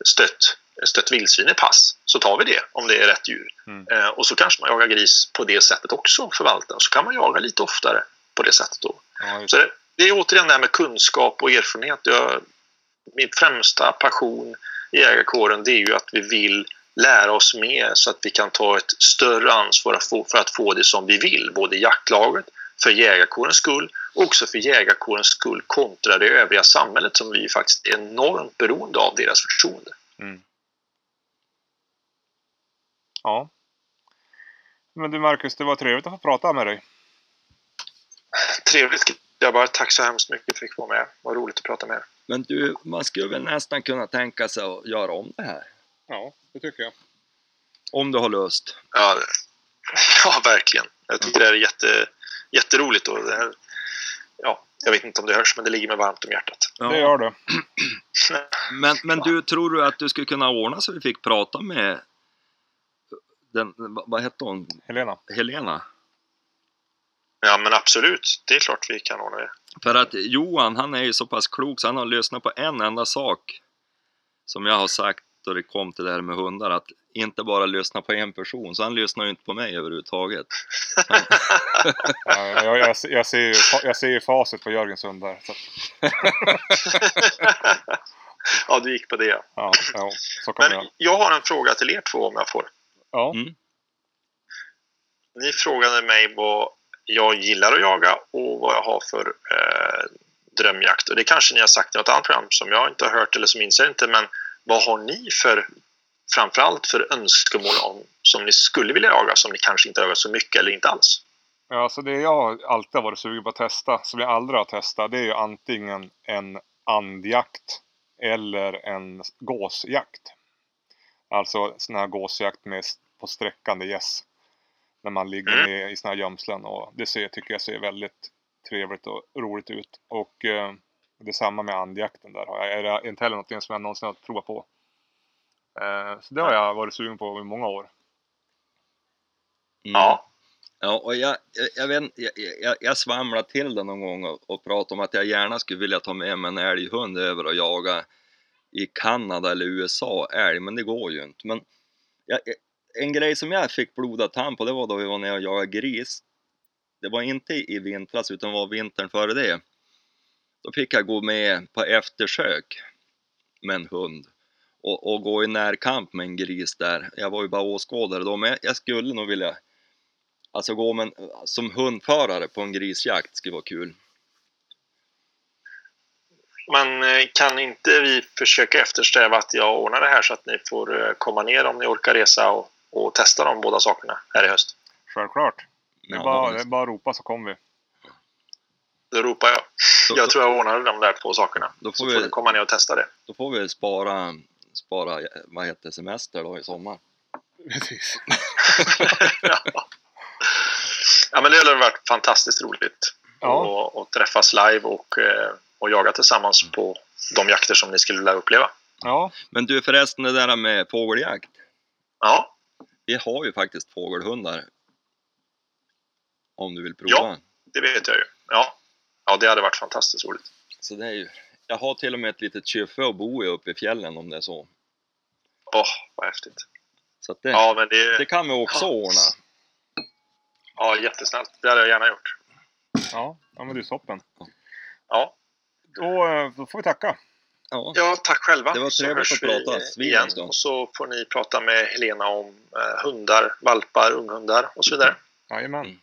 stött, stött vildsvin i pass så tar vi det om det är rätt djur. Mm. Eh, och så kanske man jagar gris på det sättet också, förvalta. Så kan man jaga lite oftare på det sättet då. Ja, Så det, det är återigen det här med kunskap och erfarenhet. Jag min främsta passion i jägarkåren det är ju att vi vill lära oss mer så att vi kan ta ett större ansvar att få, för att få det som vi vill, både i jaktlaget, för jägarkårens skull och också för jägarkårens skull kontra det övriga samhället som vi faktiskt är enormt beroende av deras förtroende. Mm. Ja. Men du Marcus, det var trevligt att få prata med dig. Trevligt grabbar, tack så hemskt mycket för att jag fick vara med. Vad roligt att prata med er. Men du, man skulle väl nästan kunna tänka sig att göra om det här? Ja, det tycker jag. Om du har lust. Ja, ja verkligen. Jag tycker det här är jätte, jätteroligt. Och det här, ja, jag vet inte om det hörs, men det ligger mig varmt om hjärtat. Det gör det. Men, men du, tror du att du skulle kunna ordna så vi fick prata med den, vad- hette hon, Helena. Helena? Ja, men absolut. Det är klart vi kan ordna det. För att Johan, han är ju så pass klok så han har lyssnat på en enda sak som jag har sagt då det kom till det här med hundar, att inte bara lyssna på en person, så han lyssnar ju inte på mig överhuvudtaget. Ja, jag, jag, jag, ser ju, jag ser ju facit på Jörgens hund där. Så, att, ja, du gick på det. ja. ja, så kan Men göra. jag har en fråga till er två om jag får. Ja. Mm. Ni frågade mig vad jag gillar att jaga och vad jag har för eh, drömjakt. Och det kanske ni har sagt i något annat program som jag inte har hört eller som inser inte. Men vad har ni för, framförallt för önskemål om som ni skulle vilja jaga som ni kanske inte har jagat så mycket eller inte alls? Ja, så det jag alltid har varit sugen på att testa, som jag aldrig har testat, det är ju antingen en andjakt eller en gåsjakt. Alltså sån här gåsjakt med, på sträckande gäss. När man ligger Mm. i såna här gömslen och det ser, tycker jag ser väldigt trevligt och roligt ut. Och eh, detsamma med andjakten där. har jag- Är det inte heller något som jag någonsin har provat på. Eh, så det har jag varit sugen på i många år. Mm. Ja. Ja, och jag, jag, jag, vet, jag, jag, jag svamlade till det någon gång och, och pratade om att jag gärna skulle vilja ta med mig en älghund över och jaga i Kanada eller USA älg, men det går ju inte. Men jag, eh, en grej som jag fick blodad tand på, det var då vi var nere och jagade gris. Det var inte i vintras, utan var vintern före det. Då fick jag gå med på eftersök med en hund och, och gå i närkamp med en gris där. Jag var ju bara åskådare då, men jag, jag skulle nog vilja Alltså gå med en, som hundförare på en grisjakt skulle vara kul. Men eh, kan inte vi försöka eftersträva att jag ordnar det här så att ni får eh, komma ner om ni orkar resa och, och testa de båda sakerna här i höst? Självklart. Det är, Ja, bara, det är bara att ropa så kommer vi. Då ropar jag. då, Jag tror jag ordnar de där två sakerna. Då får så vi- får ni komma ner och testa det. då får vi spara, spara vad heter semester då i sommar. Precis. ja. ja, men det har varit fantastiskt roligt Ja. träffas live och, eh, och jaga tillsammans på de jakter som ni skulle vilja uppleva. Ja, Men du förresten det där med fågeljakt. Ja, Vi har ju faktiskt fågelhundar. Om du vill prova. Ja. det vet jag ju. Ja, ja det hade varit fantastiskt roligt. Så det är ju, jag har till och med ett litet kyffe att bo i uppe i fjällen om det är så. Åh, vad häftigt. Så att det, Ja, men det, det kan vi också Ja. ordna. ja, jättesnällt. Det hade jag gärna gjort. ja, ja men det är toppen. Ja, Då, eh, då får vi tacka. Ja. ja tack själva. Det var trevligt att vi prata. igen. Svinens då. Och så får ni prata med Helena om eh, hundar, valpar, unghundar och så vidare. Jajamän. Mm.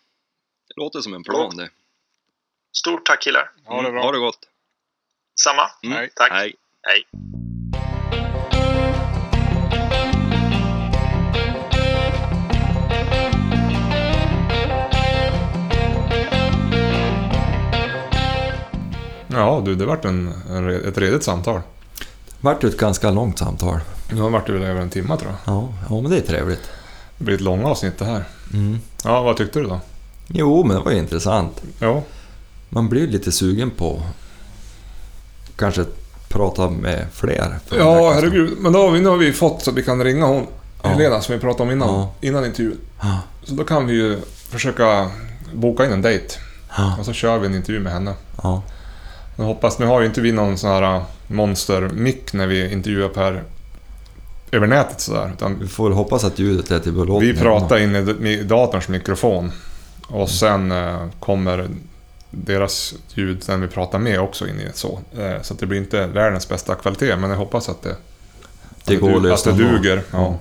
Det låter som en plan det. Stort tack killar. Ha det Mm, bra. Ha det gott. Samma. Mm. Hej. Tack. Hej. Hej. Ja du, det vart en, en, ett redigt samtal. Vart ett ganska långt samtal. Nu har det varit väl över en timme tror jag. Ja, ja men det är trevligt. Det blir ett långt avsnitt det här. Mm. Ja, vad tyckte du då? Jo, men det var ju intressant. Ja, Man blir lite sugen på kanske prata med fler. ja herregud. Men då har vi, nu har vi fått så att vi kan ringa hon Ja. Helena som vi pratade om innan, Ja. innan intervjun. Ja, Så då kan vi ju försöka boka in en dejt. ja, Och så kör vi en intervju med henne. ja. Jag hoppas, nu har ju inte vi någon sån här äh, monster-mick när vi intervjuar per över nätet sådär. Utan Vi får väl hoppas att ljudet är till belåtenhet. vi pratar in i, datorns mikrofon. Och sen eh, kommer deras ljud när vi pratar med också in i så. Eh, Så det blir inte världens bästa kvalitet, men jag hoppas att det, Det att går lösa Att det duger. Ja.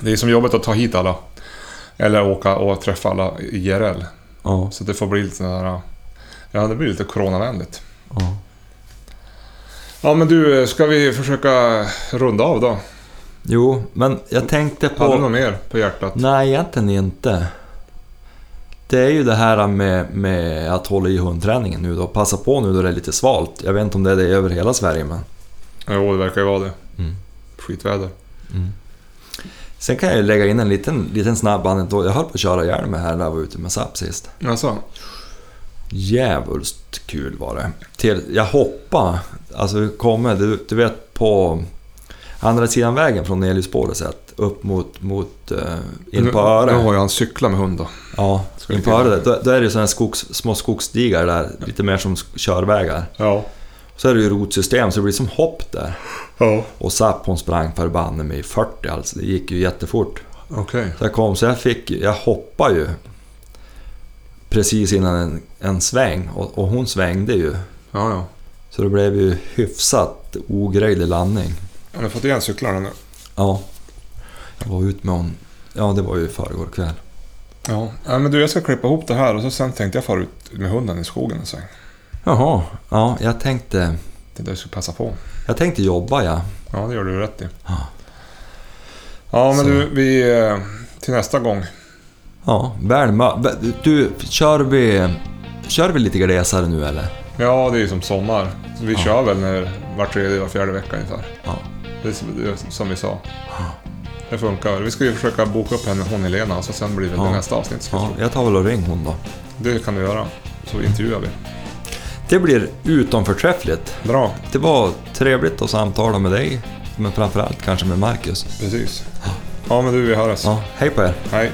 Det är som jobbigt att ta hit alla. Eller åka och träffa alla IRL. Ja, Så det får bli lite sådär... Ja, det blir lite coronavänligt. ja. Ja, men du, ska vi försöka runda av då? Jo, men jag tänkte Hade du något på... mer på hjärtat? Nej, egentligen inte. Det är ju det här med, med att hålla i hundträningen nu då. Passa på nu då det är lite svalt. Jag vet inte om det är det över hela Sverige, men... Jo, det verkar ju vara det. Mm. Skitväder. Sen kan jag lägga in en liten, liten snabb anekdot. Jag höll på att köra ihjäl mig här när jag var ute med SAP sist. Alltså, Djävulskt kul var det. Till, jag hoppade, alltså kommer, du, du vet på andra sidan vägen från Eliusspåret sett, upp mot, mot uh, in på Nu Öre. har ju han cyklat med hund då. Ja, in på Öre, då, då är det sådana skogs, små skogsstigar där, lite mer som körvägar. Ja. Så är det ju rotsystem, så det blir som hopp där. Ja. Och SAP hon sprang förbanne mig i 40 alltså, det gick ju jättefort. Okej. Så jag kom, så jag fick, jag hoppade ju precis innan en, en sväng och, och hon svängde ju. Ja, ja. Så det blev ju hyfsat ogrejlig landning. Har ni fått igen cyklarna nu? Ja. Jag var ut med hon, ja det var ju förrgår kväll. Ja. Men du, jag ska klippa ihop det här och så sen tänkte jag fara ut med hunden i skogen en sväng. Jaha, ja jag tänkte, Det är det jag ska passa på. jag tänkte jobba ja. Ja, det gör du rätt i. Ja. Ja, men Så. du, vi... eh, Till nästa gång. Ja, väl mö- Du, kör vi, kör vi lite glesare nu eller? Ja, det är ju som sommar. Vi Ja. kör väl när var tredje, var fjärde vecka ungefär. Ja. Det är som, vi sa. Det funkar. Vi ska ju försöka boka upp henne, hon Helena, så sen blir det Ja. nästa avsnitt. Ja, jag tar väl och ring hon då. Det kan du göra. Så intervjuar vi. Det blir utom förträffligt. Bra, Det var trevligt att samtala med dig, men framförallt kanske med Marcus. precis. Ja, men du, vi hörs. Ja, hej på er! Hej.